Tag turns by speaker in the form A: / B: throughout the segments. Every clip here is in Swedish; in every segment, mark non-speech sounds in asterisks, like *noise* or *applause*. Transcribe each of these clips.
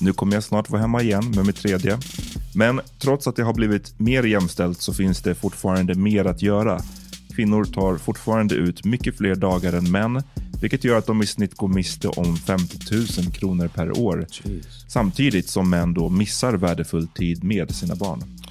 A: nu kommer jag snart vara hemma igen med mitt tredje. Men trots att det har blivit mer jämställt så finns det fortfarande mer att göra. Kvinnor tar fortfarande ut mycket fler dagar än män, vilket gör att de i snitt går miste om 50 000 kronor per år. Samtidigt som män då missar värdefull tid med sina barn.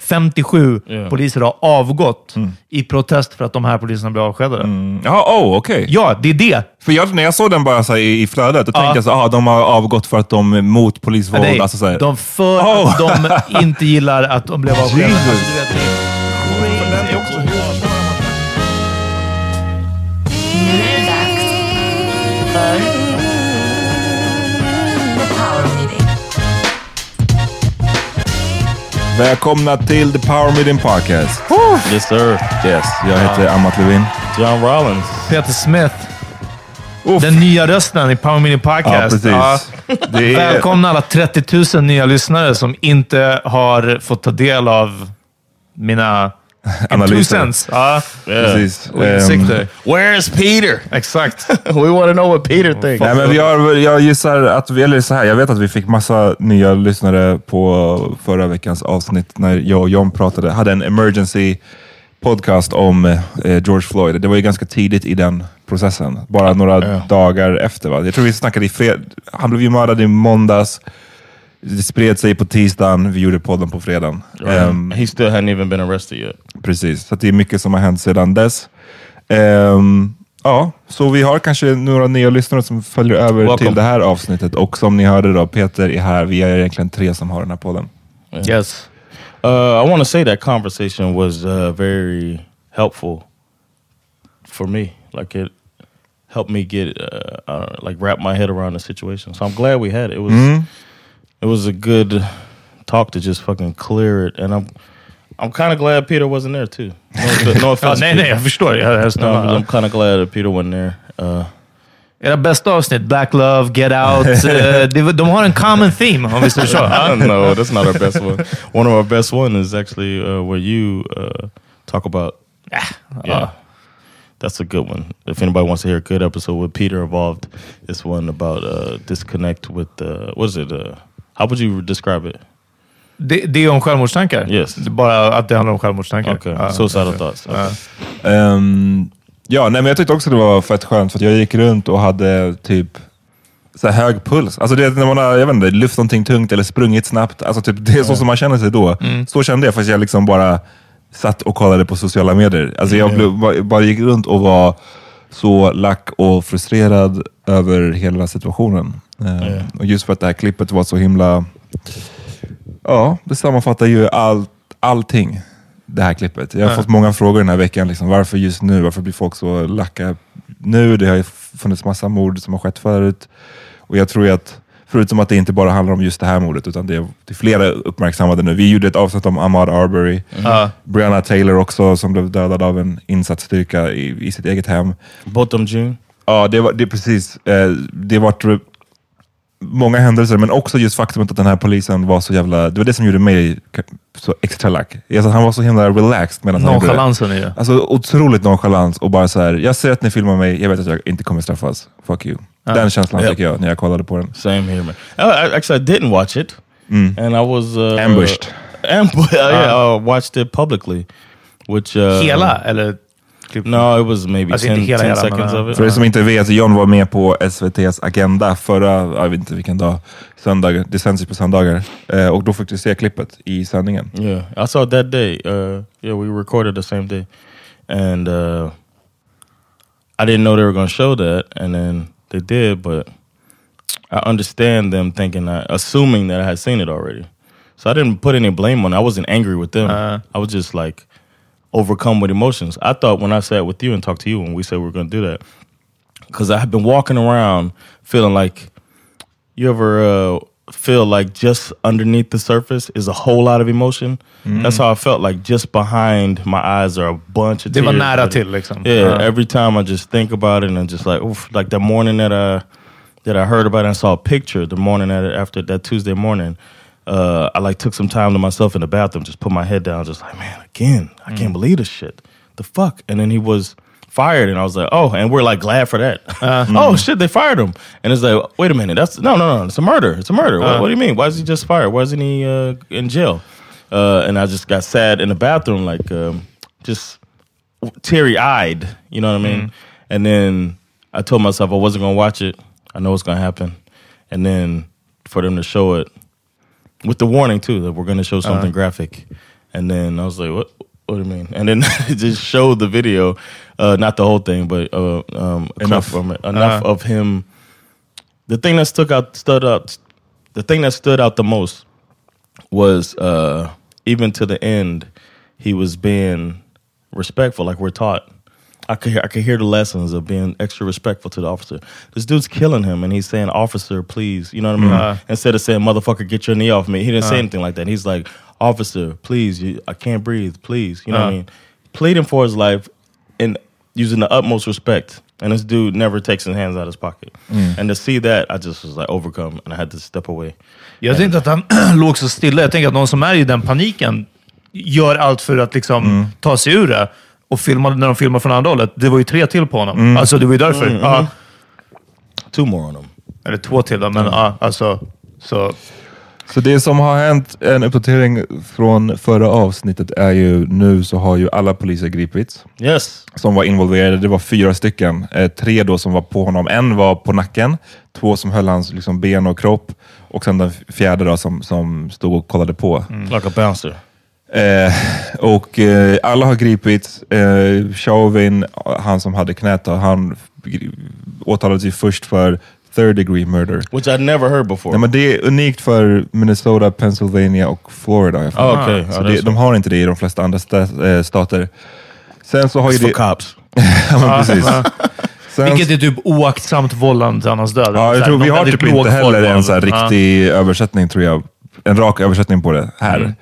B: 57
C: Ja.
B: poliser har avgått i protest för att de här poliserna blev avskedade.
A: Ja, oh, okej.
B: Ja, det är det.
A: För jag, när jag såg den bara så här, i, i flödet, då
B: Ja.
A: tänkte jag så ah, de har avgått för att de är mot polisvåld.
B: Nej,
A: alltså, så här.
B: de för
A: Oh.
B: att de inte gillar att de blev *laughs* avskedade.
A: Välkomna till The Power Meeting Podcast.
C: Yes sir.
A: Yes, jag heter Amat Levin.
C: John Rollins.
B: Peter Smith.
A: Uff.
B: Den nya rösten i Power Meeting
A: Ja,
B: Podcast.
A: precis. Det är,
B: Välkomna alla 30 000 nya lyssnare som inte har fått ta del av mina cents. Ja,
A: precis.
B: och insikter.
C: Where's Peter?
B: Exakt. *laughs*
C: We want to know what Peter thinks.
A: Nej, men vi har, jag gissar att vi, eller så här, jag vet att vi fick massa nya lyssnare på förra veckans avsnitt när jag och John pratade, hade en emergency podcast om eh, George Floyd. Det var ju ganska tidigt i den processen, bara några dagar efter. Va? Jag tror vi snackade i fred... Han blev ju mördad i måndags. Det spred sig på tisdagen, vi gjorde podden på fredagen. Ehm,
C: He still hadn't even been arrested yet.
A: Precis, så det är mycket som har hänt sedan dess. Ehm, ja, så vi har kanske några nya lyssnare som följer över
C: Welcome.
A: till det här avsnittet. Och som ni hörde då, Peter är här. Vi är egentligen tre som har den här podden.
B: Yes.
C: Uh, I want to say that conversation was uh, very helpful for me. Like it helped me get, uh, know, like wrap my head around the situation. So I'm glad we had it. It was, it was a good talk to just fucking clear it. And I'm, I'm kind of glad Peter wasn't there too. No, *laughs* no
B: Ja,
C: offense.
B: nej, nej, jag förstår. Jag, jag
C: No. I'm kind of glad that Peter wasn't there. Uh,
B: Era bästa avsnitt, Black Love, Get Out. det, var- de har en common theme, om vi säger så.
C: I
B: Ja.
C: don't know. That's not our *laughs* best one. One of our best one is actually uh, where you uh, talk about. Yeah, that's a good one. If anybody wants to hear a good episode with Peter involved, it's one about uh, disconnect with uh, what is it? Uh, how would you describe it?
B: Det, det är om självmordstankar?
C: Yes.
B: Bara att det handlar om självmordstankar?
C: Okay.
B: Ja.
C: Suicidal thoughts. Okay.
A: Ehm, ja, nej, men jag tyckte också det var fett skönt för att jag gick runt och hade typ så här hög puls. Alltså det, är när man har jag vet inte, lyft någonting tungt eller sprungit snabbt. Alltså typ, det är så som man känner sig då. Så kände jag fast jag liksom bara satt och kollade på sociala medier. Alltså jag blev, bara, bara gick runt och var så lack och frustrerad över hela situationen. Ehm, Och just för att det här klippet var så himla... Ja, det sammanfattar ju all, allting. Det här klippet. Jag har fått många frågor den här veckan. Liksom, varför just nu? Varför blir folk så lacka nu? Det har ju funnits massa mord som har skett förut. Och jag tror att, förutom att det inte bara handlar om just det här mordet, utan det är, det är flera uppmärksammade nu. Vi gjorde ett avsnitt om Ahmad Arbery.
B: Ja.
A: Breonna Taylor också, som blev dödad av en insatsstyrka i, i sitt eget hem.
C: Both them June?
A: Ja, det var det precis. Eh, det var många händelser, men också just faktumet att den här polisen var så jävla... Det var det som gjorde mig så extra lack. Alltså, han var så himla relaxed medan han gjorde det.
B: I det.
A: Alltså otroligt nonchalans och bara så här. jag ser att ni filmar mig, jag vet att jag inte kommer straffas. Fuck you. Den känslan
C: Ja.
A: fick jag när jag kollade på den.
C: Same here, man. I, I, actually, I didn't watch it, and I was uh,
A: Ambushed. *laughs*
C: Ambu- yeah, I watched it publicly, which uh,
B: Hela? Eller?
C: No, it was maybe
B: Alltså
C: 10,
B: inte hela
C: 10
B: jävla,
C: seconds of it.
A: För er som inte vet, John var med på SVTs Agenda förra, jag vet inte vilken dag, söndag, det sänds ju på söndagar. Eh, och då fick du se klippet i sändningen.
C: Yeah, I saw that day. Uh, yeah, we recorded the same day, and uh, I didn't know they were going to show that, and then they did. But I understand them thinking, that, assuming that I had seen it already. So I didn't put any blame on. it. I wasn't angry with them.
B: Uh.
C: I was just like overcome with emotions. I thought when I sat with you and talked to you when we said we are going to do that, because I've been walking around feeling like you ever uh, feel like just underneath the surface is a whole lot of emotion. That's how I felt like just behind my eyes are a bunch of
B: Det var
C: tears.
B: nära
C: But-
B: till liksom.
C: Yeah,
B: Ja.
C: every time I just think about it and I'm just like, oof, like the morning that I that I heard about it and saw a picture, the morning that after that Tuesday morning, uh, I like took some time to myself in the bathroom, just put my head down, just like, man, again, I can't believe this shit. The fuck? And then he was fired, and I was like, oh, and we're like glad for that. *laughs* oh shit, they fired him, and it's like, wait a minute, that's no, no, no, it's a murder, it's a murder. what, what do you mean? Why is he just fired? Why isn't he uh, in jail? Uh, and I just got sad in the bathroom, like um, just teary eyed. You know what I mean? And then I told myself I wasn't gonna watch it. I know what's gonna happen. And then for them to show it with the warning too that we're gonna show something graphic. And then I was like, what? What do you mean? And then *laughs* it just showed the video, uh, not the whole thing, but uh, um,
A: Enough.
C: from it, enough of him. The thing that stuck out, stood out, the thing that stood out the most was uh, even to the end, he was being respectful, like we're taught. I could hear, I could hear the lessons of being extra respectful to the officer. This dude's killing him, and he's saying, "Officer, please," you know what I mean?
B: Uh.
C: Instead of saying, "Motherfucker, get your knee off me," he didn't say anything like that. He's like, "Officer, please, you, I can't breathe, please," you know what I
B: Uh.
C: mean? Pleading for his life and using the utmost respect. And this dude never takes his hands out of his pocket. And to see that, I just was like overcome, and I had to step away.
B: Jag tänkte att han *clears throat* låg så stilla. Jag tänker att någon som är i den paniken gör allt för att liksom ta sig ur det. Och filmade, när de filmade från andra hållet, det var ju tre till på honom. Alltså det var ju därför. Ja,
C: Two more on them.
B: eller två till då, men ja, alltså. Så,
A: Så det som har hänt, en uppdatering från förra avsnittet är ju nu så har ju alla poliser gripits
C: Yes.
A: som var involverade. Det var fyra stycken. Eh, tre då som var på honom. En var på nacken, två som höll hans liksom, ben och kropp och sen den fjärde då som, som stod och kollade på.
C: Like a bouncer.
A: Eh, och eh, alla har gripits. Eh, Chauvin, han som hade knät, han åtalades ju först för third degree murder.
C: Which I'd never heard before.
A: Nej, men det är unikt för Minnesota, Pennsylvania och Florida.
C: Oh, okay.
A: Så
C: Oh,
A: det, de har inte det i de flesta andra eh, stater. Sen så har ju
C: for
A: det...
C: cops. *laughs*
A: ja, men precis. Sen,
B: vilket är typ oaktsamt vållande till annans död.
A: ja, jag tror vi har typ inte heller en så här
B: Ja.
A: riktig översättning, tror jag. En rak översättning på det här.
B: Mm.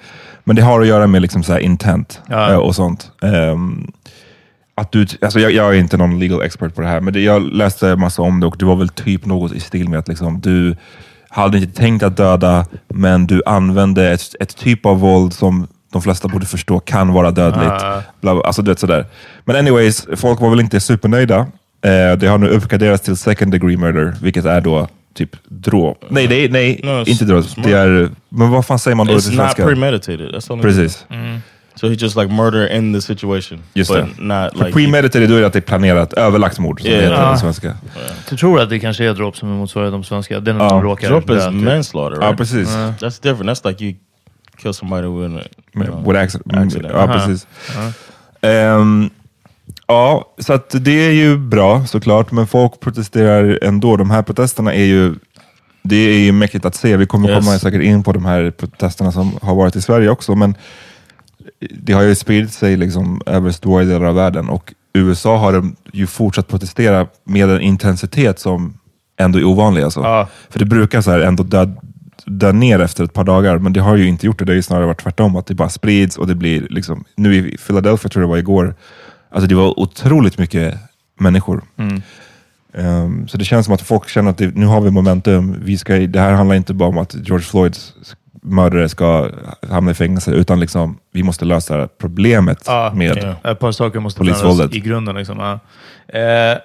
A: Men det har att göra med liksom så här intent
B: Ja.
A: eh, och sånt. Ehm, att du, alltså jag, jag är inte någon legal expert på det här, men det, jag läste massa om det och det var väl typ något i stil med att liksom, du hade inte tänkt att döda, men du använde ett, ett typ av våld som de flesta borde förstå kan vara dödligt.
B: Ah.
A: Bla, alltså du vet sådär. Men anyways, folk var väl inte supernöjda. Eh, det har nu uppgraderats till second degree murder, vilket är då typ dråp. Nej, det är, nej
C: No, it's-
A: inte dråp.
C: it's
A: Det är, men vad fan säger man då till
C: It's not
A: svenska?
C: premeditated. That's.
A: Precis.
C: So he just like murder in the situation,
A: Just
C: but
A: det.
C: not
A: För
C: like
A: premeditated, då är det att det är planerat, överlagt mord, som
C: Ja.
A: det heter
B: Ja.
A: på svenska.
B: Jag tror att det kanske är dråp som är motsvarighet de svenska. Det är när
A: Ja,
B: de råkar
C: Drop is
B: typ.
C: manslaughter,
A: Ja,
C: right?
A: precis.
C: That's different. That's like you kill somebody with a
A: Med-
C: you know,
A: With accident. Mm,
C: accident.
A: Ja, precis. Ehm, ja, så det är ju bra såklart, men folk protesterar ändå. De här protesterna är ju det är ju mäktigt att se. Vi kommer
C: Yes.
A: komma säkert in på de här protesterna som har varit i Sverige också, men det har ju spridit sig liksom över stora delar av världen och USA har ju fortsatt protestera med en intensitet som ändå är ovanlig. Alltså.
B: Ja.
A: För det brukar så här ändå dö, dö ner efter ett par dagar, men det har ju inte gjort det. Det har ju snarare varit tvärtom, att det bara sprids och det blir liksom, nu i Philadelphia tror jag det var igår, alltså det var otroligt mycket människor. Ehm, så det känns som att folk känner att det, nu har vi momentum. Vi ska, det här handlar inte bara om att George Floyds mördare ska hamna i fängelse, utan liksom, vi måste lösa problemet
B: Ja,
A: med...
C: ja.
B: Ett par saker måste
A: Polisvåldet.
B: i grunden. Liksom. Ja. Eh,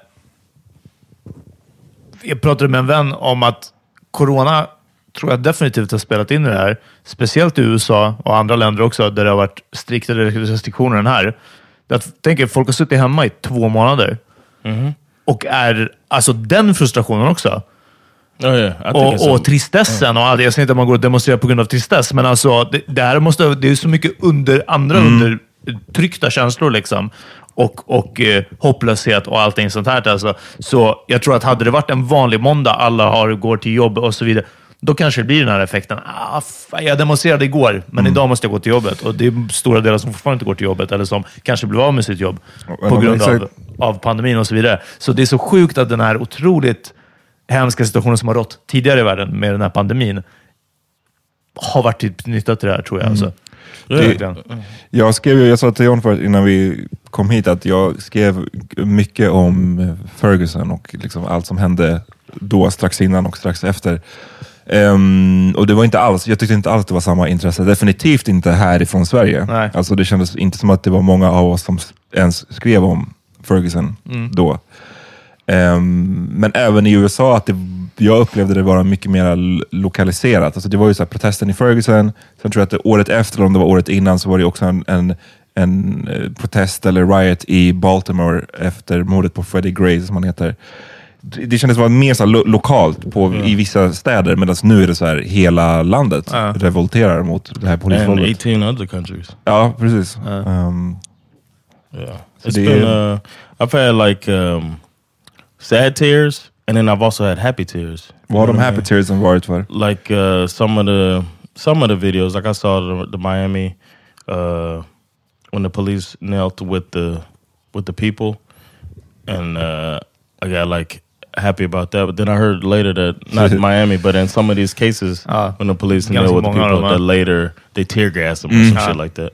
B: jag pratade med en vän om att corona tror jag definitivt har spelat in i det här. Speciellt i USA och andra länder också, där det har varit striktare restriktioner än här. Jag tänker, folk har suttit hemma i två månader. Och är, alltså den frustrationen också.
C: Oh yeah,
B: Och, och tristessen och allt. Jag säger inte att man går och demonstrerar på grund av tristess, men alltså, det, det här måste, det är så mycket under, andra undertryckta känslor. liksom. Och, och eh, hopplöshet och allting sånt här. Alltså. Så jag tror att hade det varit en vanlig måndag, alla har, går till jobb och så vidare, då kanske det blir den här effekten. Ah, fan, jag demonstrerade igår, men idag måste jag gå till jobbet. Och det är stora delar som fortfarande inte går till jobbet, eller som kanske blev av med sitt jobb på grund av, av pandemin och så vidare. Så det är så sjukt att den här otroligt hemska situationen som har rått tidigare i världen med den här pandemin har varit till nytta till det här, tror jag. Alltså. Verkligen.
A: Jag skrev jag sa till John förut innan vi kom hit att jag skrev mycket om Ferguson och liksom allt som hände då, strax innan och strax efter. Ehm, och det var inte alls, jag tyckte inte alls det var samma intresse. Definitivt inte härifrån Sverige.
B: Nej.
A: Alltså det kändes inte som att det var många av oss som ens skrev om Ferguson då. Ehm, men även i USA, att det, jag upplevde det vara mycket mer lokaliserat. Alltså det var ju så här, protesten i Ferguson, sen tror jag att det, året efter, eller om det var året innan, så var det också en, en, en eh, protest eller riot i Baltimore efter mordet på Freddie Gray, som han heter. Det, det kändes vara mer så lo, lokalt på, i vissa städer, medan nu är det så här, hela landet
B: Ja.
A: revolterar mot det här
C: and
A: polisvåldet.
C: 18 other countries.
A: Ja, precis. Ehm,
C: Yeah,
A: So
C: it's
A: do
C: been.
A: you-
C: Uh, I've had like um, sad tears, and then I've also had happy tears.
A: vad har de
C: know
A: happy tearsen varit för?
C: Like uh, some of the some of the videos, like I saw the, the Miami uh, when the police knelt with the with the people, and uh, I got like happy about that. But then I heard later that not *laughs* Miami, but in some of these cases,
B: Ah,
C: when the police
B: ganska
C: kneel with the people, that later they tear gas them or some
B: Ah.
C: shit like that.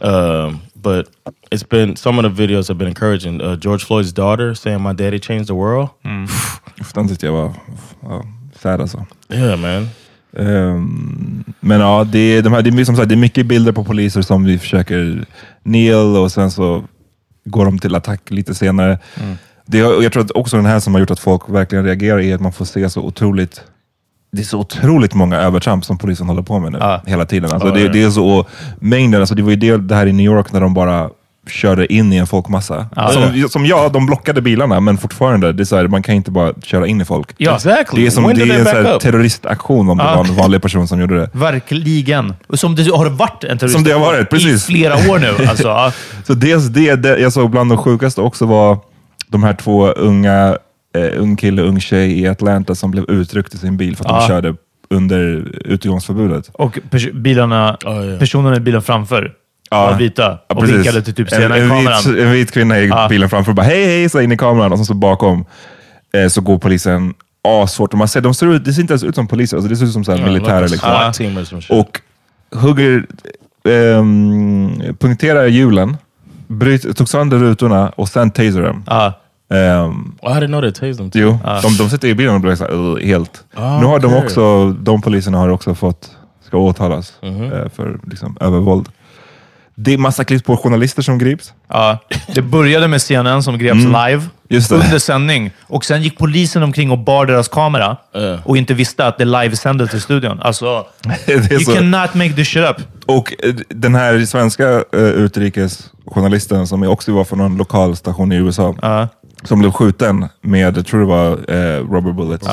C: Um, but it's been some of the videos have been encouraging. Uh, George Floyd's daughter saying, "My daddy changed the world."
A: Uff, Den tyckte jag sad alltså.
C: Yeah, man.
A: Ehm, men ja, det är, de här, det, är, som sagt, det är mycket bilder på poliser som vi försöker kneel och sen så går de till attack lite senare. Det, jag tror att också den här som har gjort att folk verkligen reagerar är att man får se så otroligt det är så otroligt många övertramp som polisen håller på med nu,
B: Ja.
A: hela tiden. Alltså
C: Ja,
A: det,
C: ja.
A: det är så mängden, alltså det var ju det, det här i New York när de bara körde in i en folkmassa. Som, som jag, de blockade bilarna, men fortfarande, det är så här, man kan inte bara köra in i folk.
B: Ja,
C: Exactly.
A: Det är, som,
C: when
A: det är en så här terroristaktion om det
B: Ja.
A: var en vanlig person som gjorde det.
B: Verkligen. Som det har varit en terrorist
A: Som det har varit, precis.
B: i flera år nu. Alltså, ja. *laughs*
A: Så dels det, det jag såg bland de sjukaste också var de här två unga, eh, ung kille, ung tjej i Atlanta som blev utryckt i sin bil för att
B: Ja.
A: de körde under utegångsförbudet.
B: Och pers- bilarna,
C: Oh, yeah.
B: personerna i bilen framför
A: Ja.
B: var vita
A: Ja,
B: och
A: precis.
B: vinkade till typ
A: en,
B: senare i
A: en,
B: kameran.
A: vit, en vit kvinna i
B: Ja.
A: bilen framför och bara hej hej, så in i kameran och sen så bakom eh, så går polisen. Och man ser, de ser ut, det ser inte ens ut som poliser, alltså det ser ut som så här militärer. liksom.
C: SWAT team shit.
A: och hugger, ehm, punkterar hjulen, bryt, tog sönder rutorna och sen taser dem.
B: Ja.
C: Well, I didn't know they tased them. Too.
A: jo, de, de sitter i bilen och blir så helt.
C: Ah,
A: nu har de
C: okej.
A: också, de poliserna har också fått, ska åtalas
C: Mhm.
A: eh, för liksom, övervåld. Det är massa klipp på journalister som grips.
B: Ja. Det började med CNN som greps live.
A: Just det.
B: under sändning. Och sen gick polisen omkring och bar deras kamera
C: Ja.
B: och inte visste att det livesändes till studion. Alltså, *laughs* you
A: så-
B: cannot make this shit up.
A: Och eh, den här svenska uh, utrikesjournalisten som också var från någon lokal station i USA,
B: Ja.
A: Som blev skjuten med, jag tror det var uh, rubber bullets.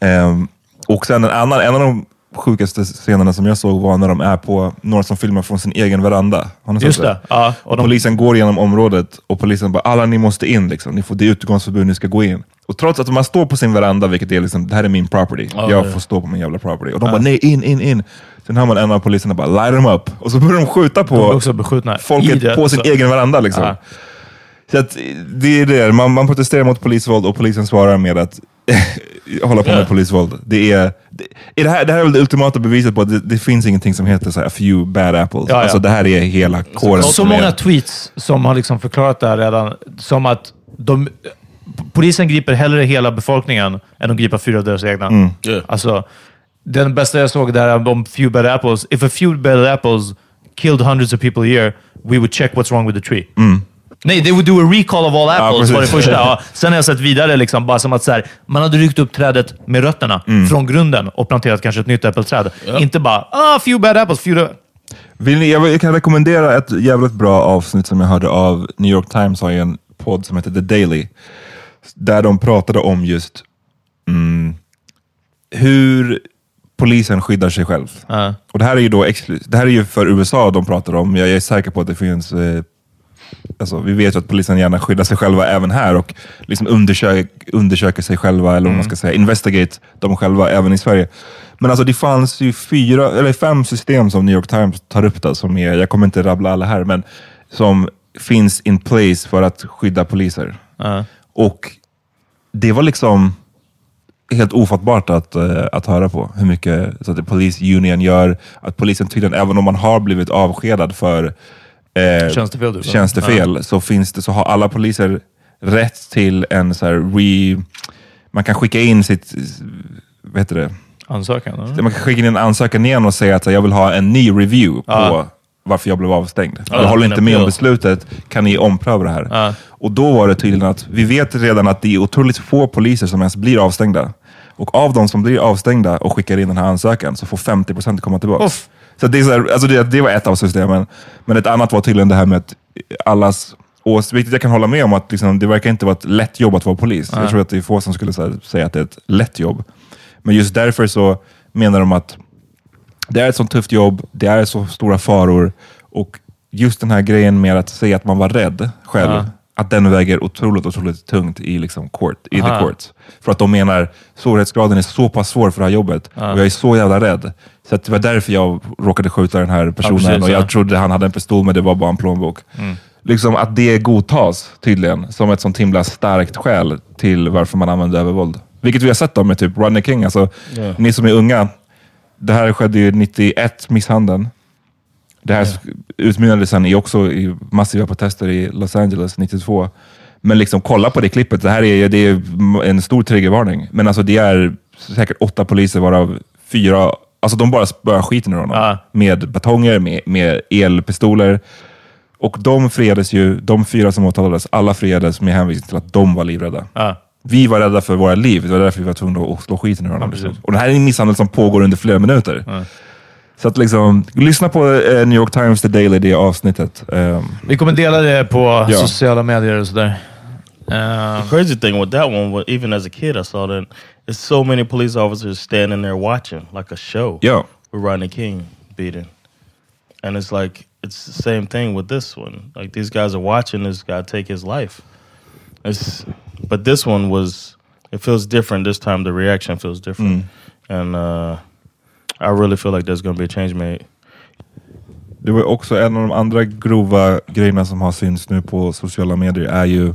A: Ehm, och sen en annan, en av de sjukaste scenerna som jag såg var när de är på, några som filmar från sin egen veranda. Har ni sett
B: Just det. Ja, och
A: och
B: de-
A: polisen går igenom området och polisen bara, alla ni måste in, liksom. ni får, det är utgångsförbud, ni ska gå in. Och trots att man står på sin veranda, vilket är liksom, det här är min property,
C: Ja,
A: jag
C: ja.
A: får stå på min jävla property. Och de bara, nej in, in, in. Sen hör man en av poliserna bara, light them up. Och så börjar de skjuta
B: De
A: på
B: i
A: folket
B: det,
A: på sin
B: alltså.
A: egen veranda. Liksom.
B: Ja.
A: Så att, det är det, man, man protesterar mot polisvåld och polisen svarar med att *laughs* hålla på med polisvåld. Det, är, det, är det, här, det här är väl det ultimata beviset på att det, det finns ingenting som heter så här, a few bad apples.
B: Ja, ja.
A: Alltså, det här är hela kåren.
B: Så
A: som
B: många tweets som har liksom förklarat det här redan. Som att de, polisen griper hellre hela befolkningen än att gripa fyra av deras egna.
A: Mm.
C: Yeah.
B: Alltså, den bästa jag såg där om few bad apples. If a few bad apples killed hundreds of people a year, we would check what's wrong with the tree. Nej, they would do a recall of all apples var det första. Ja. *laughs* Sen har jag sett vidare, liksom, bara som att så här, man hade ryckt upp trädet med rötterna från grunden och planterat kanske ett nytt äppelträd. Inte bara ah, few bad apples, few...
A: Vill ni, jag, jag kan rekommendera ett jävligt bra avsnitt som jag hörde av New York Times har en podd som heter The Daily. Där de pratade om just mm, hur polisen skyddar sig själv.
B: Ja.
A: Och det här är ju då det här är ju för USA de pratar om. Jag är säker på att det finns eh, Alltså, vi vet ju att polisen gärna skyddar sig själva även här och liksom undersöker, undersöker sig själva, eller vad man ska säga, investigate dem själva även i Sverige. Men alltså det fanns ju fyra, eller fem system som New York Times tar upp, då, som är, jag kommer inte rabbla alla här, men som finns in place för att skydda poliser.
B: Ja.
A: Och det var liksom helt ofattbart att, eh, att höra på hur mycket så att Police Union gör. Att polisen tydligen, även om man har blivit avskedad för eh,
B: Tjänstefel,
A: tjänstefel så, finns det, så har alla poliser rätt till en så re... Man kan skicka in sitt... Vad heter det?
B: Ansökan? eller?
A: Man kan skicka in en ansökan igen och säga att jag vill ha en ny review på
B: Ja.
A: varför jag blev avstängd.
C: Ja,
A: jag håller inte med om beslutet, kan ni ompröva det här?
B: Ja.
A: Och då var det tydligen att, vi vet redan att det är otroligt få poliser som ens blir avstängda. Och av de som blir avstängda och skickar in den här ansökan så får 50% komma tillbaka.
B: Uff.
A: Så det, är så här, alltså det, det var ett av systemen. Men ett annat var tydligen det här med att allas ås- vilket jag kan hålla med om, att liksom, det verkar inte vara ett lätt jobb att vara polis. Jag tror att det är få som skulle här, säga att det är ett lätt jobb. Men just därför så menar de att det är ett sånt tufft jobb, det är så stora faror och just den här grejen med att säga att man var rädd själv,
B: Ja.
A: att den väger otroligt, otroligt tungt i, liksom court, i the courts. För att de menar svårighetsgraden är så pass svår för det här jobbet och jag är så jävla rädd. Så att det var därför jag råkade skjuta den här personen
B: precis,
A: och jag
B: ja.
A: trodde han hade en pistol men det var bara en plånbok.
B: Mm.
A: Liksom att det godtas tydligen som ett sånt himla starkt skäl till varför man använder övervåld. Vilket vi har sett då med typ Rodney King. Alltså, Ni som är unga, det här skedde ju 91, misshandeln. Det här utmynnade sen i också i massiva protester i Los Angeles 92. Men liksom kolla på det klippet, det här är, det är en stor triggervarning. Men alltså det är säkert åtta poliser varav fyra, alltså de bara spöar skiten ur honom.
B: Ja.
A: Med batonger, med, med elpistoler. Och de friades ju, de fyra som åtalades, alla friades med hänvisning till att de var livrädda.
B: Ja.
A: Vi var rädda för våra liv, det var därför vi var tvungna att slå skiten ur honom.
B: precis.
A: liksom. Och det här är en misshandel som pågår under flera minuter. Så att liksom, lyssna på eh, New York Times The Daily, det avsnittet. Ehm,
B: Vi kommer dela det på
A: Ja.
B: sociala medier och sådär. Eh,
C: The crazy thing with that one, was, even as a kid, I saw that there's so many police officers standing there watching, like a show.
A: Ja.
C: With Rodney King beating, and it's like it's the same thing with this one. Like these guys are watching this guy take his life. It's, but this one was, it feels different this time. The reaction feels different, and uh, I really feel like there's going to be a change made.
A: Det var också en av de andra grova grejerna som har synts nu på sociala medier är ju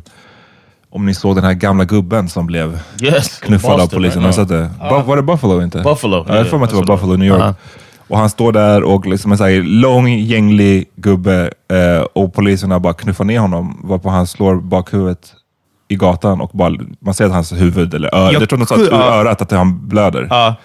A: om ni såg den här gamla gubben som blev
C: Yes,
A: knuffad av
C: Boston,
A: polisen.
C: right
A: Har det? Bu- var det Buffalo inte?
C: Buffalo,
A: Ja, jag
C: ja,
A: får mig att det var Buffalo, New York.
B: Ja.
A: Och han står där och liksom en så här lång, gänglig gubbe eh, och poliserna bara knuffar ner honom varpå han slår bakhuvudet i gatan och bara, man ser att hans huvud, eller ö,
B: Jag
A: jag tror de sa ur örat att han blöder.
B: ja.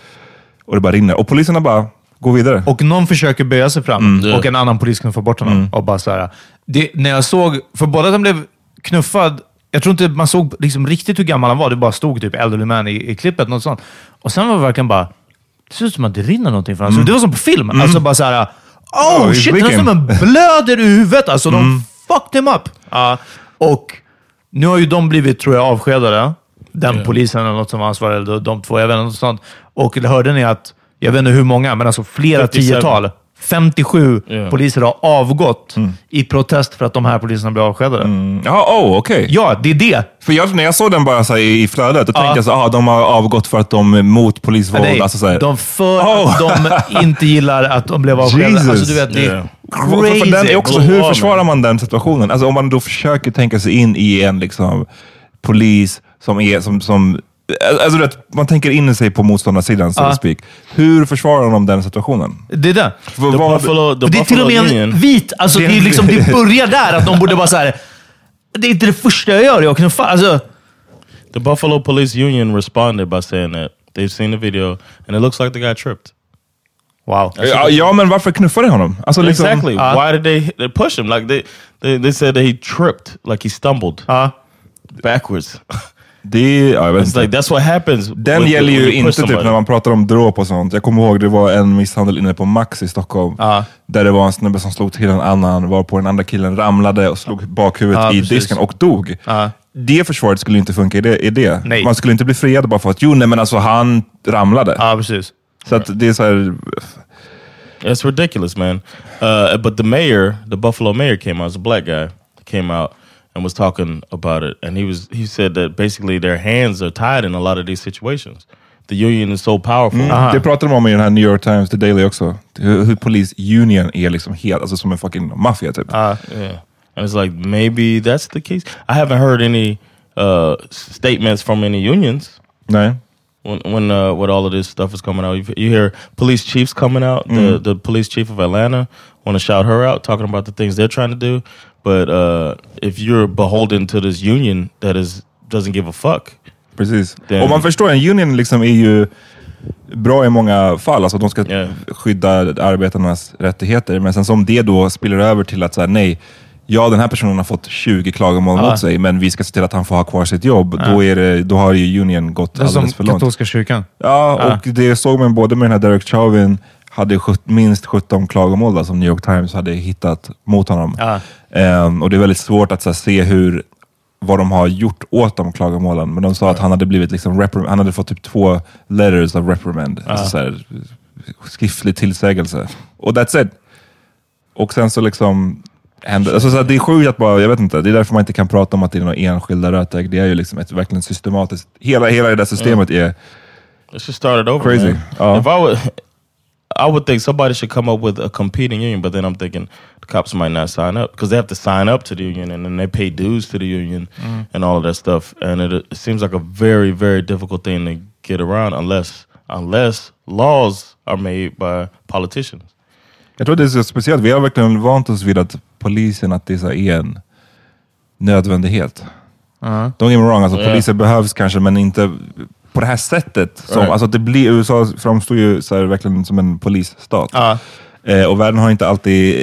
A: Och det bara rinner. Och poliserna bara går vidare.
B: Och någon försöker böja sig fram
C: Mm.
B: och en annan polis knuffar bort honom. Och bara så här, det, när jag såg, för att han blev knuffad jag tror inte man såg liksom riktigt hur gammal han var. Det bara stod typ elderly man i, i klippet. Något sånt. Och sen var det verkligen bara... Det ser ut som att det rinner någonting från honom. Det var som på film. Alltså bara såhär... Oh
A: Oh,
B: shit, han
A: vilken-
B: som en blöder i huvudet. Alltså de fucked him up. Ja, och nu har ju de blivit, tror jag, avskedade. Den polisen eller något som var ansvarig, de två, jag vet inte, något sånt. Och hörde ni att, jag vet inte hur många, men alltså flera
C: 57.
B: tiotal, 57
C: Ja.
B: poliser har avgått i protest för att de här poliserna blev avskedade.
A: Ja, oh, okej.
B: Ja, det är det.
A: För jag, när jag såg den bara så här, i flödet, då
B: Ja.
A: tänkte jag så ah, de har avgått för att de är mot polisvåld.
B: Nej,
A: alltså, så här.
B: de för
A: Oh.
B: att de *laughs* inte gillar att de blev avskedade.
A: Jesus.
B: Alltså, du vet, det
C: Yeah.
A: För,
B: crazy.
A: för den är också, hur försvarar
C: man.
A: man den situationen? Alltså om man då försöker tänka sig in i en liksom, polis som är som, som Alltså, du vet, man tänker in sig på motståndarsidan,
B: Ja.
A: to speak. Hur försvarar de den situationen?
B: Det är det.
A: För
C: The
A: vad-
C: Buffalo, the
B: det är till och med en vit. Alltså,
A: Det
B: det,
A: är
B: liksom, det börjar där, att de borde vara så här. Det är inte det första jag gör. Jag knuffar. Alltså,
C: The Buffalo Police Union responded by saying that they've seen the video and it looks like the guy tripped.
B: wow.
A: Ja, ja, men varför knuffar de honom? Alltså, liksom,
C: exactly.
B: Uh,
C: Why did they, they push him? Like they, they they said that he tripped, like he stumbled
B: Ja.
C: backwards. *laughs*
A: Det är, ja, jag vet
C: It's
A: inte.
C: like that's what happens.
A: Den
C: with-
A: gäller
C: when
A: ju
C: push
A: inte typ
C: somebody.
A: när man pratar om dråp och sånt. Jag kommer ihåg det var en misshandel inne på Max i Stockholm.
B: Ja.
A: Där det var en snubbe som slog till en annan, varpå den andra killen ramlade och slog bakhuvudet
B: Ja,
A: i
B: precis.
A: disken och dog.
B: Ja.
A: Det försvaret skulle inte funka i det. I det.
B: Nej.
A: Man skulle inte bli friad bara för att, jo nej men alltså han ramlade.
B: Ja, precis.
A: Så att det är så här,
C: It's ridiculous, man. Uh, but the mayor, the Buffalo mayor, came out. It's a black guy. Came out and was talking about it, and he was he said that basically their hands are tied in a lot of these situations. The union is so powerful.
A: det pratar de om i den här New York Times, The Daily också. Hur, hur Police Union är liksom helt, alltså som en fucking maffia typ.
C: Yeah, and it's like maybe that's the case. I haven't heard any uh, statements from any unions
A: Nej.
C: when when uh, when all of this stuff is coming out. You, you hear police chiefs coming out. The the police chief of Atlanta want to shout her out, talking about the things they're trying to do. But uh, if you're beholden to this union that is doesn't give a fuck,
A: Precis.
C: Den-
A: Och man förstår, en union liksom är ju bra i många fall. Alltså de ska
C: Ja.
A: skydda arbetarnas rättigheter. Men sen som det då spiller över till att säga nej, ja den här personen har fått 20 klagomål
B: Ja.
A: mot sig, men vi ska se till att han får ha kvar sitt jobb. Då, är det, då har ju union gått
B: Det är som
A: alldeles för långt.
B: katolska kyrkan.
A: Ja, och det såg man både med den här Derek Chauvin, hade minst 17 klagomål då, som New York Times hade hittat mot honom.
B: Ja.
A: Ehm, och det är väldigt svårt att här, se hur, vad de har gjort åt de klagomålen. Men de sa att han hade blivit liksom han hade fått typ två letters of reprimand. Alltså så här, skriftlig tillsägelse. Och that's it. Och sen så liksom hände, alltså så här, det är sjukt att bara, jag vet inte, det är därför man inte kan prata om att det är några enskilda rötägg. Det är ju liksom ett verkligen systematiskt, hela, hela det där systemet är
C: let's just start it over.
A: Crazy.
C: man.
A: Uh.
C: If I would, I would think somebody should come up with a competing union. But then I'm thinking the cops might not sign up because they have to sign up to the union and then they pay dues to the union and all of that stuff. And it, it seems like a very, very difficult thing to get around unless unless laws are made by politicians.
A: Jag tror det är så speciellt. Vi har verkligen vant oss vid att polisen att det är en nödvändighet. Don't get me wrong, alltså,
C: Ja.
A: poliser behövs kanske, men inte på det här sättet. Som,
C: Right.
A: alltså, det blir, USA framstår ju så här, verkligen som en polisstat.
B: Ja.
A: Eh, och världen har inte alltid,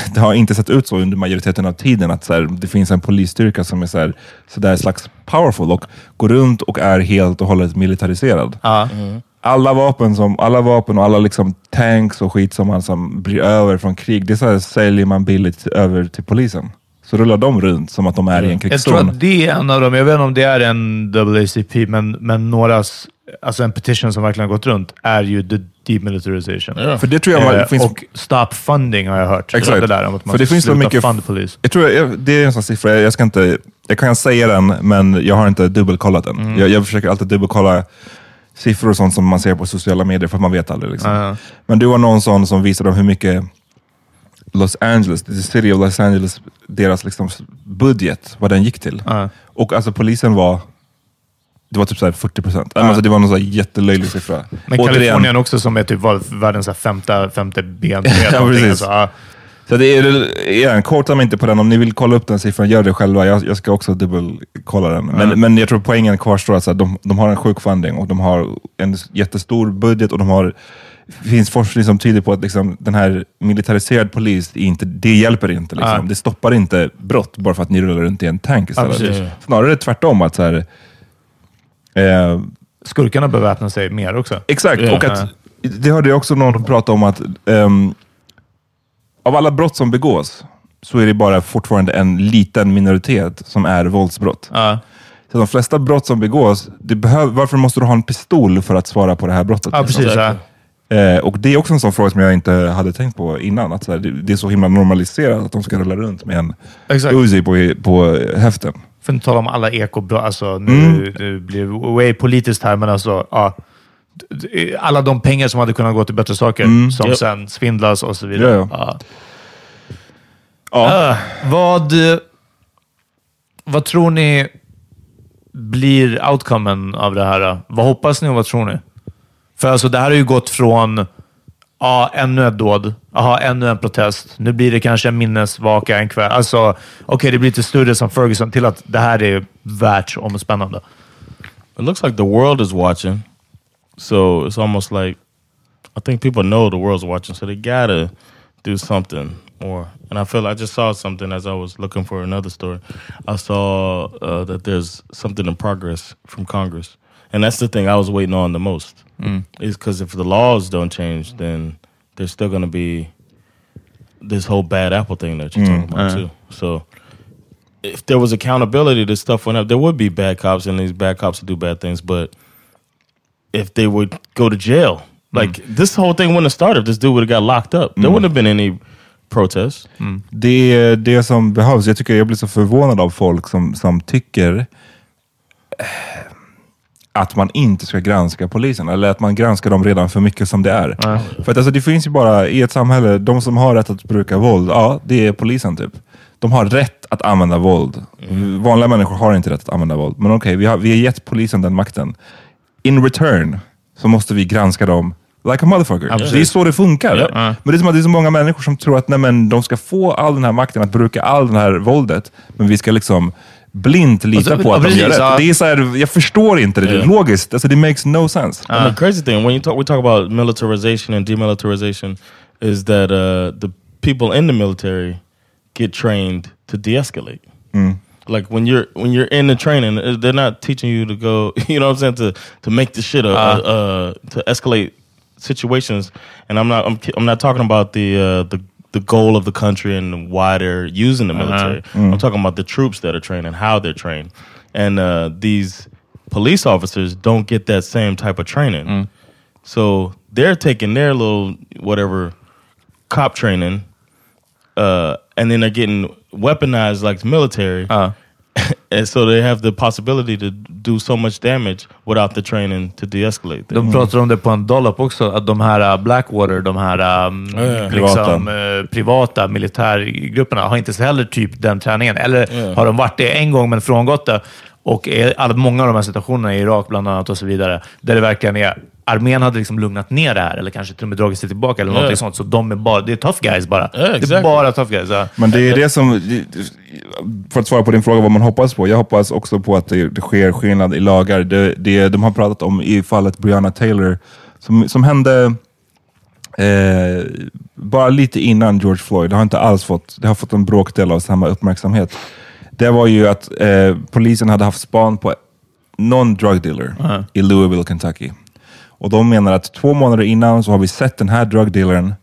A: *laughs* det har inte sett ut så under majoriteten av tiden, att så här, det finns en polisstyrka som är så, här, så där slags powerful och går runt och är helt och hållet militariserad.
B: Ja.
A: Alla vapen, som, alla vapen och alla liksom tanks och skit som man som blir över från krig, det så här, säljer man billigt över till polisen. Så rullar de runt som att de är i en
B: Jag tror
A: krigszon.
B: att det är en av dem. Jag vet inte om det är en WACP, men, men någras, alltså en petition som verkligen har gått runt är ju the demilitarization.
C: Ja.
A: För det tror jag
B: Eh,
A: finns...
B: Och stop funding har jag hört.
A: Exakt.
B: Det där om att man
A: För det finns så mycket-
B: fund polis.
A: Jag tror jag, det är en sån siffra, jag, ska inte... Jag kan säga den, men jag har inte dubbelkollat den.
B: Mm.
A: Jag, jag försöker alltid dubbelkolla siffror och sånt som man ser på sociala medier, för man vet aldrig. Liksom.
B: Ja.
A: Men du var någon sån som visade om hur mycket Los Angeles, the city of Los Angeles, deras liksom budget, vad den gick till.
B: Ja.
A: Och alltså polisen var, det var typ så här 40 procent. Alltså, det var någon så här jättelöjlig siffra.
B: Men
A: Återigen,
B: Kalifornien också som är typ världens så femte, femte BNP. *laughs*
A: Ja, precis.
B: Alltså, ja.
A: Så det är, igen, korta mig inte på den. Om ni vill kolla upp den siffran, gör det själva. Jag, jag ska också dubbelkolla den. Men,
B: Mm.
A: men jag tror poängen kvarstår att så här, de, de har en sjuk funding och de har en jättestor budget och de har finns forskning som tyder på att liksom, den här militariserad polis, inte, det hjälper inte. Liksom.
B: Ja.
A: Det stoppar inte brott bara för att ni rullar runt i en tank istället.
B: precis.
A: Snarare tvärtom. att så här, eh,
B: Skurkarna beväpnar sig mer också.
A: Exakt,
C: Ja.
A: och att, det hörde jag också någon prata om att ehm, av alla brott som begås så är det bara fortfarande en liten minoritet som är våldsbrott.
B: Ja.
A: Så de flesta brott som begås, det behöv, varför måste du ha en pistol för att svara på det här brottet?
B: Ja,
A: liksom?
B: precis. Ja.
A: Eh, och det är också en sån fråga som jag inte hade tänkt på innan. Att så här, det, det är så himla normaliserat att de ska rulla runt med en
B: Exakt.
A: Uzi på, på häften.
B: För att inte tala om alla ekobrott. Alltså, nu,
A: Mm.
B: nu blir det way politiskt här, men alltså, ja, alla de pengar som hade kunnat gå till bättre saker, som
C: Japp.
B: sen svindlas och så vidare.
A: Mm. Ja,
B: Ja.
A: Ja.
B: Ah, vad, vad tror ni blir outcomen av det här? Vad hoppas ni och vad tror ni? För alltså, det här har ju gått från ja, ännu ett dåd, aha, ännu en protest. Nu blir det kanske en minnesvaka en kväll. Alltså, Okej, det blir lite större som Ferguson till att det här är världsomspännande.
C: It looks like the world is watching. So it's almost like I think people know the world's watching, so they gotta do something more. And I feel I just saw something as I was looking for another story. I saw uh, that there's something in progress from Congress, and that's the thing I was waiting on the most. Mm. Is because if the laws don't change, then there's still gonna be this whole bad apple thing that you're mm. talking about uh. too. So if there was accountability, this stuff went up. There would be bad cops, and these bad cops would do bad things. But if they would go to jail, mm. like this whole thing wouldn't have started if this dude would have got locked up. There wouldn't have been any protests.
A: Det är det som behövs. Jag tycker jag blir så förvånad av folk som, som tycker att man inte ska granska polisen, eller att man granskar dem redan för mycket som det är. För att alltså, det finns ju bara i ett samhälle, de som har rätt att bruka våld, ja, det är polisen typ. De har rätt att använda våld. Vanliga människor har inte rätt att använda våld. Men okej, vi, har, vi har gett polisen den makten. In return så måste vi granska dem like a motherfucker. det är så det funkar. Men det är som att det är så många människor som tror att nej, men, de ska få all den här makten att bruka all det här våldet, men vi ska liksom blint lita
B: Alltså,
A: på att de gör rätt. Det är så här, jag förstår inte det.
C: Ja.
A: Logiskt, alltså, det makes no sense.
C: And the crazy thing when you talk, we talk about militarization and demilitarization, is that uh, the people in the military get trained to de-escalate. Like when you're when you're in the training, uh, they're not teaching you to go. *laughs* You know what I'm saying to to make the shit uh, uh, to escalate situations. And I'm not I'm, I'm not talking about the uh, the the goal of the country and why they're using the military. I'm talking about the troops that are trained and how they're trained. And uh, these police officers don't get that same type of training. So they're taking their little whatever cop training, uh, and then they're getting weaponized like the military. And so they have the possibility to do so much damage without the training to de-escalate.
B: De pratar om det på en dollop också, att de här uh, Blackwater, de här um,
C: ja.
B: liksom, eh, privata militärgrupperna har inte heller typ den träningen. Eller
C: Ja.
B: har de varit det en gång men frångått det? Och är många av de här situationerna i Irak bland annat och så vidare, där det verkligen är armén hade liksom lugnat ner det här eller kanske till och med dragit sig tillbaka eller
C: Ja.
B: någonting sånt. Så de är bara, det är tough guys bara.
C: Ja,
B: Det är bara tough guys. Ja.
A: Men det är det som, för att svara på din fråga vad man hoppas på. Jag hoppas också på att det, det sker skillnad i lagar. Det, det de har pratat om i fallet Breonna Taylor, som, som hände eh, bara lite innan George Floyd. Det har inte alls fått, det har fått en bråkdel av samma uppmärksamhet. Det var ju att eh, polisen hade haft span på någon drug dealer i Louisville, Kentucky. Och de menar att två månader innan så har vi sett den här drug dealern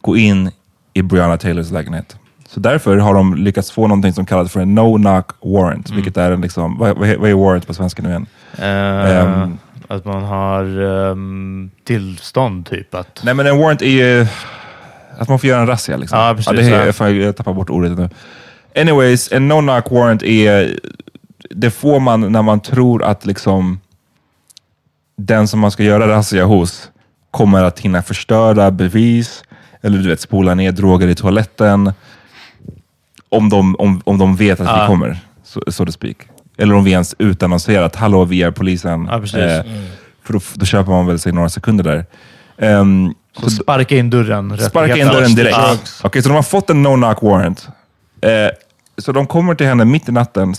A: gå in i Breonna Taylors lägenhet. Så därför har de lyckats få någonting som kallas för en no-knock warrant, vilket är en liksom, vad, vad, vad är warrant på svenska nu igen?
B: Eh,
A: Ehm.
B: att man har ehm, tillstånd typ att...
A: Nej men en warrant är ju att man får göra en razzia. Liksom.
B: Ja, precis,
A: det är,
B: ja.
A: fan, jag tappar bort ordet nu. Anyways, en no-knock warrant är, det får man när man tror att liksom den som man ska göra razzia hos kommer att hinna förstöra bevis, eller du vet spola ner droger i toaletten. Om de, om, om de vet att vi kommer, så so to speak. Eller om vi ens utannonserar att hallå, vi är polisen. Eh, För då, då köper man väl sig några sekunder där. Ehm,
B: Så sparka in dörren.
A: Sparka in dörren direkt.
B: Ja.
A: Okej, så de har fått en no-knock warrant. Eh, så de kommer till henne mitt i natten,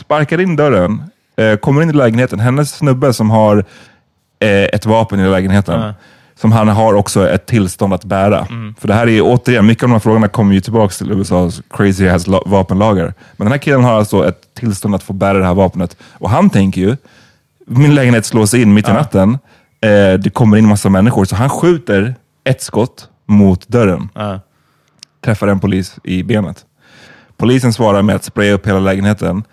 A: sparkar in dörren, eh, kommer in i lägenheten. Hennes snubbe som har eh, ett vapen i lägenheten.
B: Ja.
A: Som han har också ett tillstånd att bära. För det här är återigen, mycket av de här frågorna kommer ju tillbaka till USAs crazy ass la- vapenlagar. Men den här killen har alltså ett tillstånd att få bära det här vapnet. Och han tänker ju, min lägenhet slås in mitt i natten, eh, det kommer in massa människor, så han skjuter ett skott mot dörren.
B: Ja.
A: Träffar en polis i benet. Polisen svarar med att spraya upp hela lägenheten.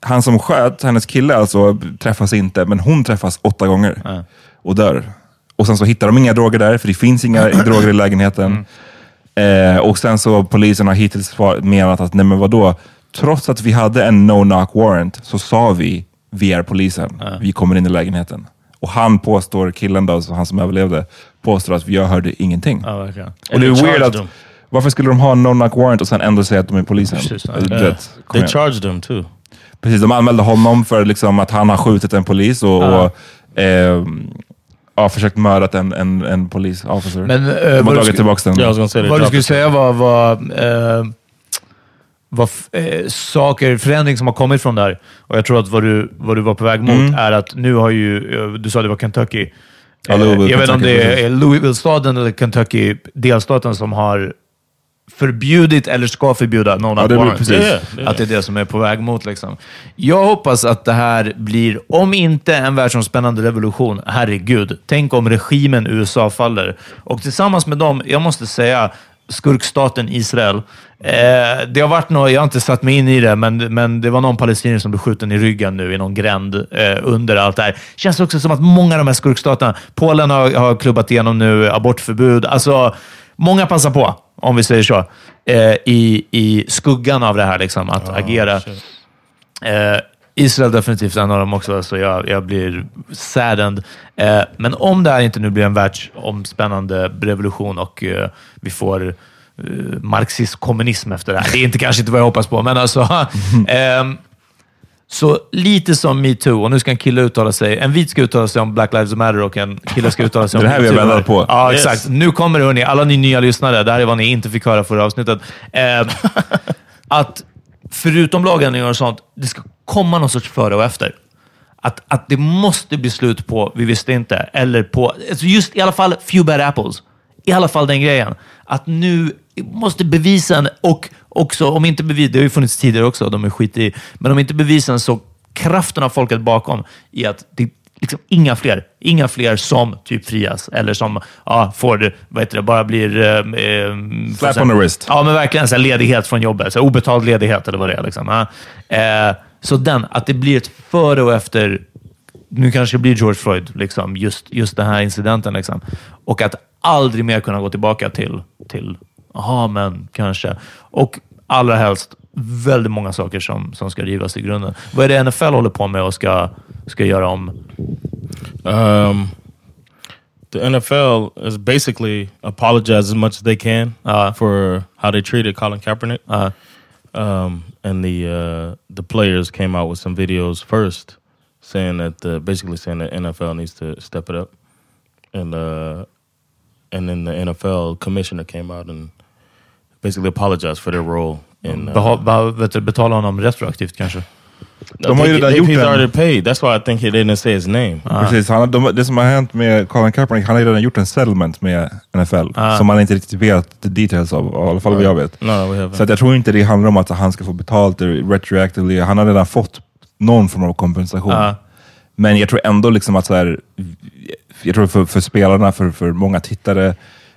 A: Han som sköt, hennes kille alltså, träffas inte, men hon träffas åtta gånger och dör. Och sen så hittar de inga droger där, för det finns inga *clears throat* droger i lägenheten. Eh, och sen så polisen har hittills menat att, nej men vadå, trots att vi hade en no-knock warrant så sa vi, vi är polisen, vi kommer in i lägenheten. Och han påstår, killen då, så han som överlevde, påstår att jag hörde ingenting.
B: Ja, verkligen.
A: Och det är weird att,
C: them.
A: varför skulle de ha en no-knock warrant och sen ändå säga att de är polisen?
B: Precis,
C: Yeah.
A: vet, kom
C: They
A: igen.
C: charged them too.
A: Precis, de anmälde honom för liksom att han har skjutit en polis och, och ehm, ja, försökt mördat en, en, en polisofficer.
B: Men, eh,
A: de har dragit tillbaka den.
C: Say they
B: Vad du skulle säga var, var, eh, var eh, saker, förändring som har kommit från där. Och jag tror att vad du, vad du var på väg mot
A: Mm.
B: är att nu har ju, eh, du sa det var Kentucky.
A: Ja,
B: Eh,
A: Louisville,
B: jag vet inte om det är Louisville-staden eller Kentucky, delstaten, som har förbjudit eller ska förbjuda
A: Ja, det blir
B: warrants.
A: precis.
C: Yeah, yeah.
B: Att det är det som är på väg mot. Liksom. Jag hoppas att det här blir, om inte en världsomspännande revolution, herregud, tänk om regimen USA faller. Och tillsammans med dem, jag måste säga, skurkstaten Israel. Eh, det har varit något, jag har inte satt mig in i det, men, men det var någon palestinier som blev skjuten i ryggen nu i någon gränd eh, under allt det här. Känns också som att många av de här skurkstaterna, Polen har, har klubbat igenom nu abortförbud. Alltså, många passar på, om vi säger så, eh, i, i skuggan av det här, liksom, att agera.
C: shit.
B: Eh, Israel definitivt en av dem också, så jag, jag blir saddened. Eh, men om det här inte nu blir en världsomspännande revolution och eh, vi får eh, marxism-kommunism efter det här. Det är inte kanske inte vad jag hoppas på, men alltså... *laughs* ehm, så lite som metoo, och nu ska en kille uttala sig. En vit ska uttala sig om Black Lives Matter och en kille ska uttala sig om
A: Det är det här vi väntat på.
B: Ja,
C: Yes.
B: exakt. Nu kommer det, hörni. Alla ni nya lyssnare. Det här är vad ni inte fick höra förra avsnittet. Eh, *laughs* att förutom lagändringar och sånt, det ska komma någon sorts före och efter. Att, att det måste bli slut på vi visste inte, eller på alltså just i alla fall few bad apples. I alla fall den grejen. Att nu måste bevisen, och också om inte bevis, det har ju funnits tidigare också, de är skit i, men om inte bevisen så kraften av folket bakom i att det liksom inga fler, inga fler som typ frias eller som ja, får, vad heter det, bara blir... Eh, eh,
A: Slap on the wrist.
B: Ja, men verkligen så här, ledighet från jobbet. Så här, obetald ledighet eller vad det är. Liksom. Ja. Eh, så den, att det blir ett före och efter. Nu kanske det blir George Floyd, liksom, just, just den här incidenten. Liksom. Och att aldrig mer kunna gå tillbaka till, till jaha, men kanske. Och allra helst väldigt många saker som, som ska rivas i grunden. Vad är det NFL håller på med och ska, ska göra om?
C: Um, the NFL is basically apologize as much as they can
B: Uh.
C: for how they treated Colin Kaepernick.
B: Uh,
C: Um, and the uh, the players came out with some videos first, saying that the, basically saying that NFL needs to step it up, and uh, and then the NFL commissioner came out and basically apologized for their role in. Uh,
B: beha, be, vet du, betala honom retroaktivt kanske?
A: De har ju redan gjort
C: he's already paid. That's why I think he didn't say his name.
A: Precis, han, de, det som har hänt med Colin Kaepernick, han har redan gjort en settlement med NFL, som man inte riktigt vet the details av, i alla fall vad jag vet.
C: No, we haven't.
A: Så att jag tror inte det handlar om att han ska få betalt retroactively. Han har redan fått någon form av kompensation.
B: Ja.
A: Men jag tror ändå liksom att så här, jag tror för, för spelarna, för, för många tittare,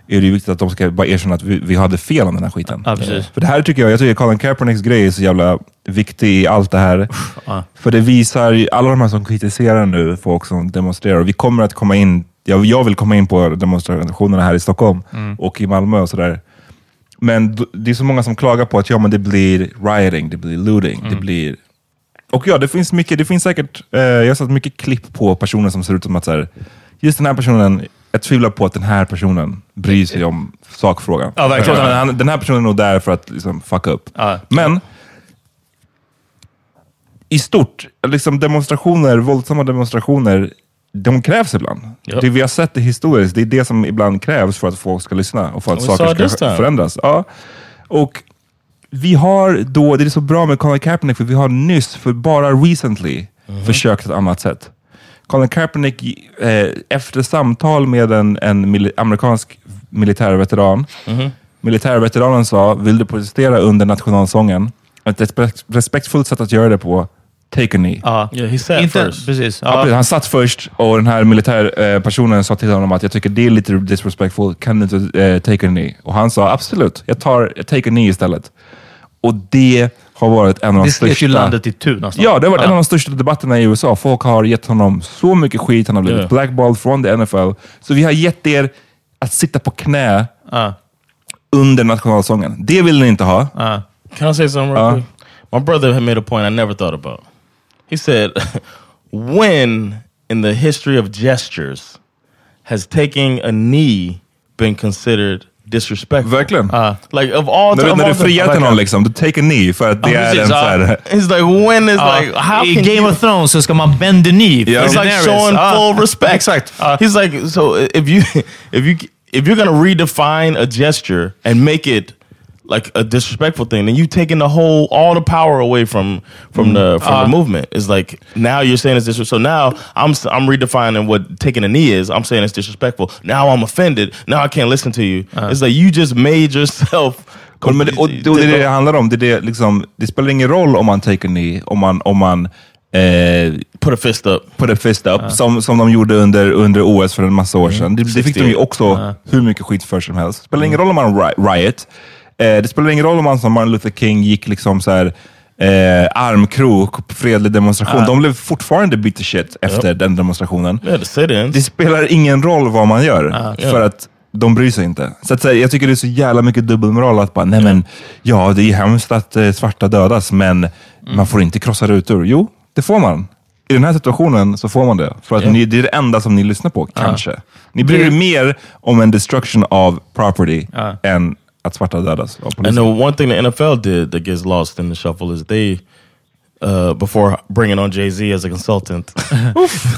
A: är det viktigt att de ska bara erkänna att vi, vi hade fel om den här skiten.
B: Ja.
A: För det här tycker jag, jag tycker Colin Kaepernicks grej är så jävla viktig i allt det här.
B: ja.
A: För det visar, alla de här som kritiserar nu, folk som demonstrerar, vi kommer att komma in, jag, jag vill komma in på demonstrationerna här i Stockholm och i Malmö och sådär. Men det är så många som klagar på att ja, men det blir rioting, det blir looting, det blir... Och ja, det finns mycket, det finns säkert, eh, jag har sett mycket klipp på personer som ser ut som att så här, just den här personen, jag tvivlar på att den här personen bryr sig om sakfrågan.
B: Ja, verkligen.
A: Jag tror att han, den här personen är nog där för att liksom, fucka upp.
B: Ja.
A: Men i stort, liksom demonstrationer, våldsamma demonstrationer, de krävs ibland.
C: Ja.
A: Det vi har sett det historiskt, det är det som ibland krävs för att folk ska lyssna och för att
C: saw
A: saker ska förändras. Ja. Och vi har då, det är så bra med Colin Kaepernick, för vi har nyss, för bara recently,
C: Mhm.
A: försökt ett annat sätt. Colin Kaepernick, eh, efter samtal med en, en mili amerikansk militärveteran, militärveteranen sa, vill du protestera under nationalsången? Ett respekt, respektfullt sätt att göra det på, take a knee.
B: Ja.
C: Yeah, he sat
B: Inte,
C: first.
B: precis.
A: Ja, precis.
B: Ja.
A: han satt först och den här militärpersonen sa till honom att jag tycker det är lite disrespectful, kan du inte eh, take a knee? Och han sa absolut, jag tar take a knee istället. Och det har varit en av de
B: Det slet
A: största...
B: ju landet i tu nästan.
A: Ja, det har varit en av de största debatterna i USA. Folk har gett honom så mycket skit, han har blivit
C: Ja.
A: blackballed från the NFL. Så vi har gett er att sitta på knä
B: Ja.
A: under nationalsången. Det vill ni inte ha.
B: Ja.
C: Can I say something real
A: Uh.
C: quick? My brother had made a point I never thought about. He said, *laughs* when in the history of gestures has taking a knee been considered disrespectful?
A: Verkligen.
C: Uh, like of all
A: När,
C: time,
A: du- när du
C: of all time-
A: friar till någon, liksom, du take a knee för att det
C: Ja,
A: är
C: precis,
A: en så
C: ja.
A: här...
C: It's like when is
B: Ja.
C: like how
B: I
C: can
B: Game
C: you,
B: of Thrones så ska man bend the knee.
A: Ja.
C: It's like
B: Daenerys.
C: showing
B: Ja.
C: full respect.
B: Exakt. Ja.
C: He's like, so if you *laughs* if you if you're gonna redefine a gesture and make it like a disrespectful thing, then you taking the whole all the power away from from the from the movement. It's like now you're saying it's disrespectful. So now I'm I'm redefining what taking a knee is. I'm saying it's disrespectful. Now I'm offended. Now I can't listen to you. It's like you just made yourself. *laughs*
A: Och, men det, och, och det är det det handlar om. Det, det, liksom, det spelar ingen roll om man take a knee, om man, om man eh,
C: Put a fist up.
A: put a fist up, som, som de gjorde under, under OS för en massa år sedan. Det, det fick de ju också hur mycket skit för som helst. Det spelar ingen roll om man ri- riot. Eh, det spelar ingen roll om man som Martin Luther King gick liksom så här, eh, armkrok på fredlig demonstration. De blev fortfarande the shit efter den demonstrationen.
C: Sit-ins.
A: Det spelar ingen roll vad man gör, för att de bryr sig inte. Så att, säga, jag tycker det är så jävla mycket dubbelmoral att bara, nej men, ja det är hemskt att eh, svarta dödas, men man får inte krossa rutor. Jo, det får man. I den här situationen så får man det. För att ni, det är det enda som ni lyssnar på, kanske. Ni bryr er mer om en destruction of property än att svarta dödas av
C: And the one thing the NFL did that gets lost in the shuffle is they, uh, before bringing on Jay Z as a consultant, *laughs*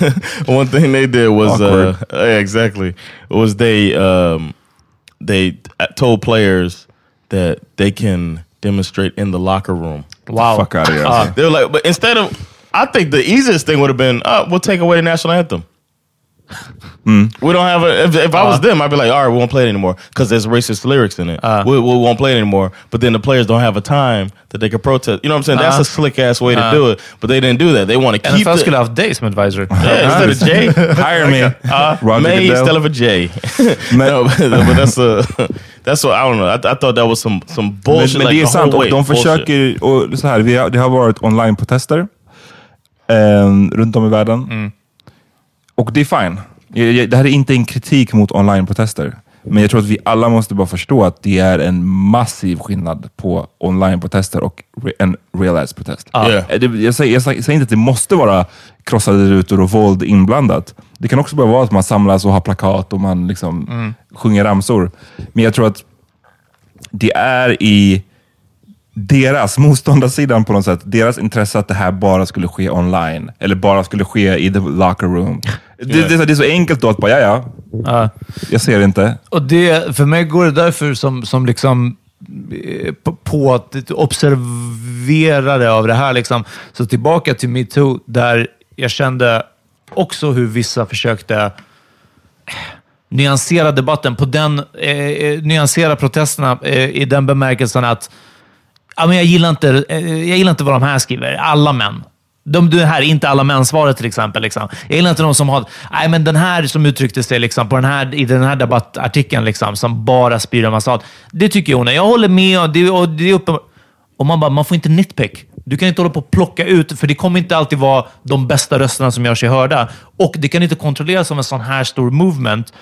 C: *laughs* one thing they did was uh, *laughs* yeah, exactly was they um, they told players that they can demonstrate in the locker room.
B: Wow.
A: Fuck out of here.
C: Uh, they were like, but instead of, I think the easiest thing would have been, uh, we'll take away the national anthem. Hmm. We don't have a. If, if I was them, I'd be like, all right, we won't play it anymore because there's racist lyrics in it. we, we won't play it anymore. But then the players don't have a time that they can protest. You know what I'm saying? That's a slick ass way to do it. But they didn't do that. They want to keep
B: NFL
C: the,
B: skulle ha haft dig som advisor. *laughs*
C: yeah, instead of Jay. *laughs*
A: Hire me. Roger
C: May
A: Goodell.
C: instead of a J. *laughs* no, but, but that's a that's what I don't know. I, I thought that was some some
A: Men,
C: bullshit.
A: men
C: like
A: det är
C: the
A: sant,
C: whole
A: och
C: way,
A: de
C: bullshit.
A: försöker, och så här, vi har, det har varit online-protester eh, um, runt om i världen. Och det är fine. Det här är inte en kritik mot online-protester. Men jag tror att vi alla måste bara förstå att det är en massiv skillnad på online-protester och re- en real-ass-protest.
C: Yeah.
A: Eh, Jag, säger, jag säger säger inte att det måste vara krossade rutor och våld inblandat. Det kan också bara vara att man samlas och har plakat och man liksom sjunger ramsor. Men jag tror att det är i deras, motståndarsidan på något sätt, deras intresse att det här bara skulle ske online. Eller bara skulle ske i the locker room. Det, det, är så- det är så enkelt då att bara, ja ja, jag ser inte.
B: Och det, för mig går det därför som, som liksom eh, på, att observerare av det här. Liksom. Så tillbaka till metoo, där jag kände också hur vissa försökte eh, nyansera debatten på den, eh, eh, nyansera protesterna eh, i den bemärkelsen att ja, men jag, gillar inte, eh, jag gillar inte vad de här skriver. Alla män. De, det här, inte alla män-svaret till exempel. Liksom. Jag gillar inte de som har... Nej, men den här som uttryckte sig liksom, på den här, i den här debattartikeln, liksom, som bara spyr en massa hat. Det tycker jag. Jag håller med och det, och det är uppenbart. Och man bara, man får inte nitpick. Du kan inte hålla på och plocka ut, för det kommer inte alltid vara de bästa rösterna som gör sig hörda. Och det kan inte kontrolleras av en sån här stor movement.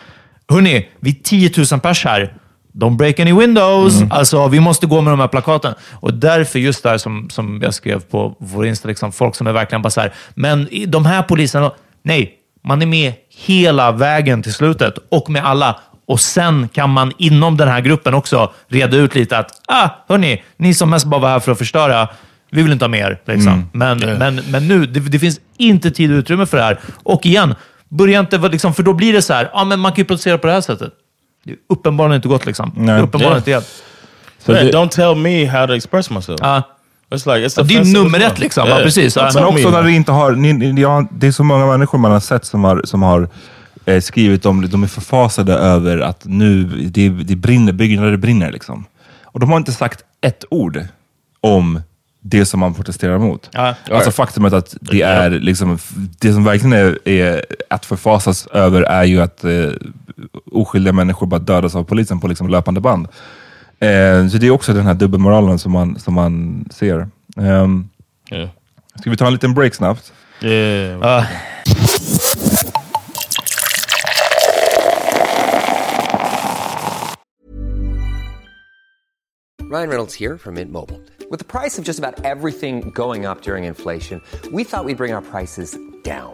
B: Hörni, vi är 10 000 pers här. Don't break any windows. Alltså, vi måste gå med de här plakaten. Och därför, just där som, som jag skrev på vår Insta, liksom, folk som är verkligen bara så här, men de här poliserna, nej, man är med hela vägen till slutet och med alla. Och sen kan man inom den här gruppen också reda ut lite att, ah, hörni, ni som mest bara var här för att förstöra, vi vill inte ha mer. Liksom. Men, men, men nu, det, det finns inte tid och utrymme för det här. Och igen, börja inte, liksom, för då blir det så här, ah, men man kan ju protestera på det här sättet. Det uppenbarligen inte gott. Liksom. Det
A: Nej.
B: uppenbarligen inte hjälpt.
C: Yeah, don't tell me how to express myself.
B: Ja.
C: It's like, it's
B: Det är
C: offensive as
B: nummer
C: well.
B: ett liksom.
C: Yeah.
B: Ja, precis. Ja.
A: Men också när det inte har... Ni, ni, ja, det är så många människor man har sett som har, som har eh, skrivit om De är förfasade över att nu det, det brinner, byggnader brinner. Liksom. Och de har inte sagt ett ord om det som man protesterar mot.
B: Ja.
A: Alltså faktumet att det är liksom, det som verkligen är, är att förfasas över är ju att eh, oskyldiga människor bara dödas av polisen på liksom löpande band. Eh, så det är också den här dubbelmoralen som man, som man ser. Um,
C: Yeah.
A: ska vi ta en liten break snabbt?
C: Yeah.
B: Ja.
D: Ryan Reynolds here from Mint Mobile. With the price of just about everything going up during inflation, we thought we'd bring our prices down.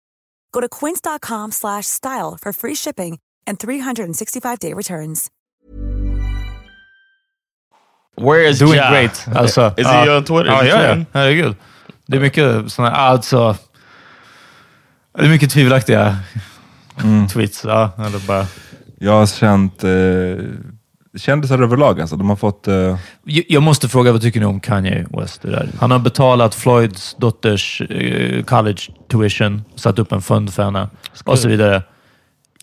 E: Go to quince.com slash style for free shipping and 365-day returns.
C: Where is
B: Doing
C: Ja?
B: great. Alltså,
C: Is
B: ja.
C: he on Twitter?
B: Ja? Herregud. Det är mycket sådana, alltså... Det är mycket tvivelaktiga tweets. Ja, eller bara...
A: Jag har känt eh, kändisar överlag. Alltså. De har fått... Eh,
B: Jag jag måste fråga, vad tycker ni om Kanye West? Det där? Han har betalat Floyds dotters eh, college tuition, satt upp en fund för henne och så vidare.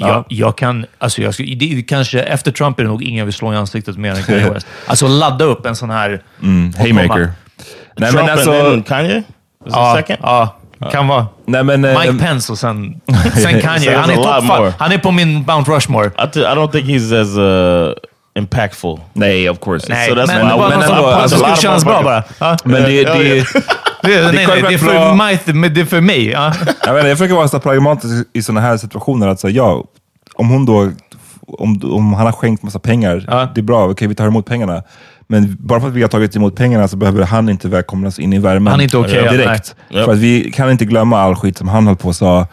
B: Jag, jag kan, alltså jag, skulle- det är kanske, efter Trump är det nog ingen vill slå i ansiktet mer än Kanye *laughs* West. Alltså ladda upp en sån här...
A: mm, haymaker. Nej,
C: Trump
A: men alltså,
C: and then Kanye?
B: Ja, ja, kan vara.
A: nej, men, eh,
B: Mike Pence och sen, *laughs* sen Kanye. Han är,
C: more.
B: han är på min Mount Rushmore.
C: I, I don't think he's as uh, impactful.
A: Nej, of course.
B: Nej,
C: So that's
B: men det
A: men ändå, alltså,
C: of
B: känns bra bara. Ja.
A: Men det,
C: Ja,
A: det,
C: ja.
B: Det, är- *laughs* nej, nej, det är för mig, det är för mig. Ja.
A: jag, vet, inte, jag försöker vara så pragmatisk i sådana här situationer. Att säga, ja, om hon då om, om han har skänkt massa pengar,
B: Ja.
A: det är bra, okej vi tar emot pengarna. Men bara för att vi har tagit emot pengarna så behöver han inte välkomnas in i värmen
B: Han är inte okej, ja,
A: direkt.
C: nej.
A: För att vi kan inte glömma all skit som han höll på och sa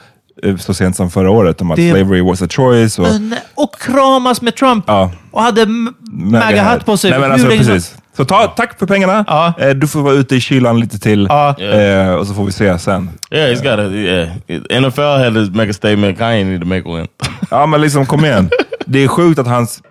A: så sent som förra året om att
B: Det-
A: slavery was a choice. Och,
B: Men- Och kramas med Trump.
A: ja,
B: Och hade MAGA-hatt på sig.
A: Nej, men alltså, precis. Så ta, tack för pengarna.
B: Ja.
A: Eh, du får vara ute i kylan lite till.
B: Ja.
A: Eh, och så får vi se sen.
C: Yeah, he's got a yeah. NFL had to make a statement. Kanye need to make one.
A: Ja, men liksom kom igen. *laughs* Det är sjukt att hans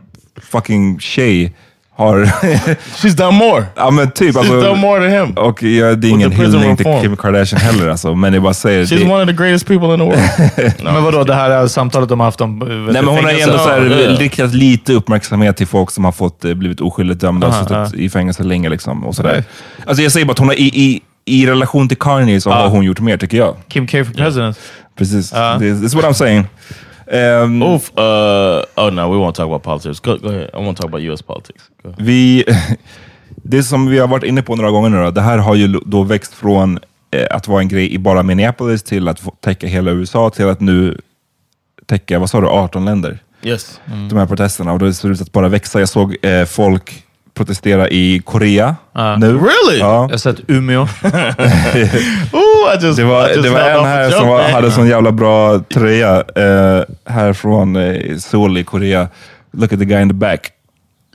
A: fucking tjej har... *laughs*
C: She's done more.
A: ja, men typ.
C: She's
A: Alltså,
C: done more than him.
A: och ja, det är ingen hyllning till. Kim Kardashian heller, alltså, men jag bara säger
C: She's
A: det.
C: one of the greatest people in the world. *laughs*
B: Men vadå, det här är samtalet de har haft om...
A: Nej, men hon har ändå så här, riktat lite uppmärksamhet till folk som har fått, eh, blivit oskyldigt dömda och
B: Aha,
A: suttit i fängelse länge. Liksom, och sådär. Alltså, jag säger bara att hon har, i, i, i relation till Kanye så har hon gjort mer, tycker jag.
B: Kim K for president.
A: Precis. This, this is what I'm saying. Um,
C: Oof. Uh, oh no, we won't talk about politics. Go, go ahead. I want to talk about U.S. politics.
A: Vi, *laughs* det som vi har varit inne på några gånger nu då, det här har ju då växt från eh, att vara en grej i bara Minneapolis till att täcka hela USA till att nu täcka, vad sa du, 18 länder.
C: Yes.
A: De här protesterna och det ser ut att bara växa. Jag såg eh, folk protestera i Korea nu.
C: Really?
A: Ja.
B: Jag har sett Umeå. *laughs*
C: Ooh, I just,
A: Det var,
C: I just
A: det var en här som var, hade sån jävla bra tröja eh, här från eh, Seoul i Korea. Look at the guy in the back.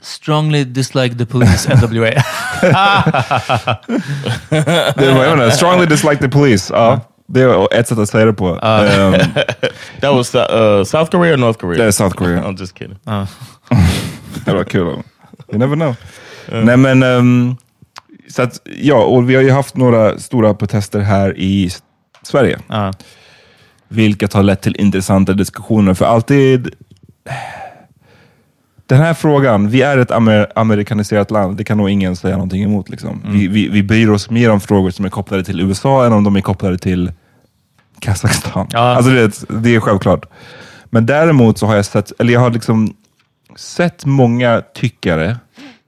B: Strongly dislike the police, NWA. *laughs* *laughs*
A: Det var, jag inte, strongly dislike the police. Ja. Det är ett sätt att säga det på. Ehm,
C: That was uh, South Korea or North Korea?
A: det är South Korea.
C: I'm just kidding.
A: det var kul. You never know. Nej men, ehm, så att, ja, och vi har ju haft några stora protester här i Sverige.
B: Ja.
A: Vilket har lett till intressanta diskussioner. För alltid... Den här frågan, vi är ett amer amerikaniserat land, det kan nog ingen säga någonting emot. Liksom. Vi, vi, vi bryr oss mer om frågor som är kopplade till USA än om de är kopplade till Kazakstan. Alltså det, det är självklart. Men däremot så har jag sett, eller jag har liksom sett många tyckare,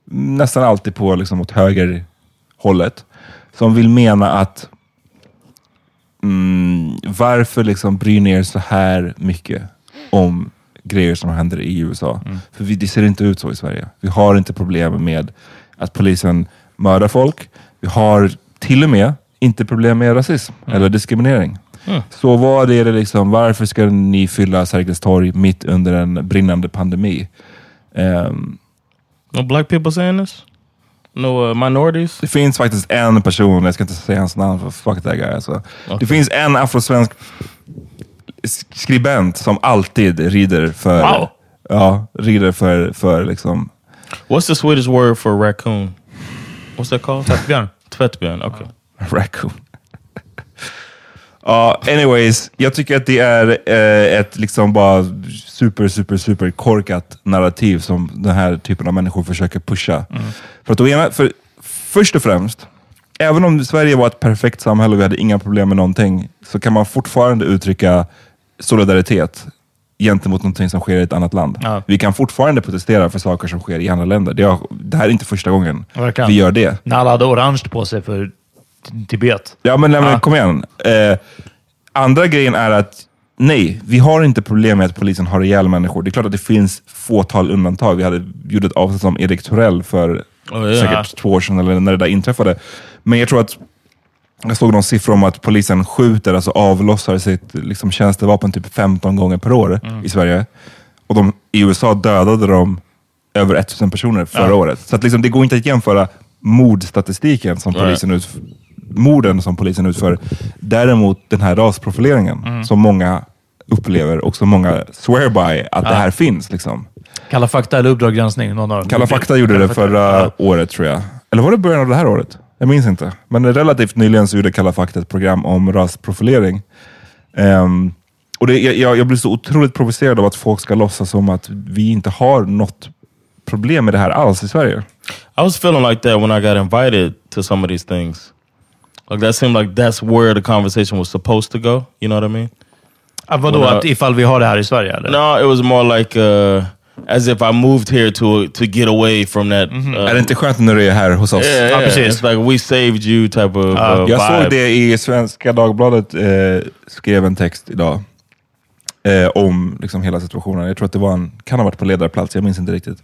A: nästan alltid på liksom åt högerhållet, som vill mena att mm, varför liksom bryr ni er så här mycket om grejer som händer i USA? För vi, det ser inte ut så i Sverige. Vi har inte problem med att polisen mördar folk. Vi har till och med inte problem med rasism eller diskriminering. Så vad är det liksom, varför ska ni fylla Sergels torg mitt under en brinnande pandemi? Ehm,
C: No black people saying this? No uh, minorities?
A: Det finns faktiskt en person, jag ska inte säga hans namn för fuck that guy. Alltså. Det finns en afrosvensk sk- skribent som alltid rider för,
C: Wow.
A: ja, rider för, för liksom,
C: What's the Swedish word for raccoon? What's that called?
B: Tvättbjörn.
C: Tvättbjörn, okay.
A: raccoon. Ja, anyways, jag tycker att det är eh, ett liksom bara super, super, super korkat narrativ som den här typen av människor försöker pusha. För att å ena, för, först och främst, även om Sverige var ett perfekt samhälle och vi hade inga problem med någonting, så kan man fortfarande uttrycka solidaritet gentemot någonting som sker i ett annat land.
B: Ja.
A: Vi kan fortfarande protestera för saker som sker i andra länder. Det, har, det här är inte första gången
B: Verkligen.
A: vi gör det.
B: När alla hade orange på sig för Tibet.
A: Ja, men, nej, men
B: Ja.
A: kom igen. Eh, andra grejen är att nej, vi har inte problem med att polisen har ihjäl människor. Det är klart att det finns fåtal undantag. Vi hade gjort ett avsnitt om Erik Torell för
C: Oh, ja.
A: säkert två år sedan, eller när det där inträffade. Men jag tror att jag såg någon siffra om att polisen skjuter, alltså avlossar sitt liksom, tjänstevapen typ 15 gånger per år
C: Mm.
A: i Sverige. Och de, i USA dödade de över 1000 personer förra
C: Ja.
A: året. Så att, liksom, det går inte att jämföra mordstatistiken som polisen utför, morden som polisen utför. Däremot den här rasprofileringen
B: Mm.
A: som många upplever och som många swear by att det
B: Ja.
A: här finns. Liksom.
B: Kalla fakta eller Uppdrag granskning? Någon av dem.
A: Kalla fakta gjorde det förra året tror jag. Eller var det början av det här året? Jag minns inte. Men relativt nyligen så gjorde Kalla fakta ett program om rasprofilering. Ehm, och det, jag, jag blir så otroligt provocerad av att folk ska låtsas som att vi inte har något problem med det här alls i Sverige.
C: I was feeling like that when I got invited to some of these things. Like that seemed like that's where the conversation was supposed to go. You know what I mean?
B: Ah, vadå,
C: When I-
B: att ifall vi har det här i Sverige? Eller?
C: No, it was more like uh, as if I moved here to to get away from that. uh,
A: Är det inte skönt när du är här hos oss?
C: Yeah, yeah. It's like we saved you type of uh,
A: jag
C: vibe.
A: såg det i Svenska Dagbladet, eh, skrev en text idag eh, om liksom hela situationen. Jag tror att det var en, kan ha varit på ledarplats, jag minns inte riktigt.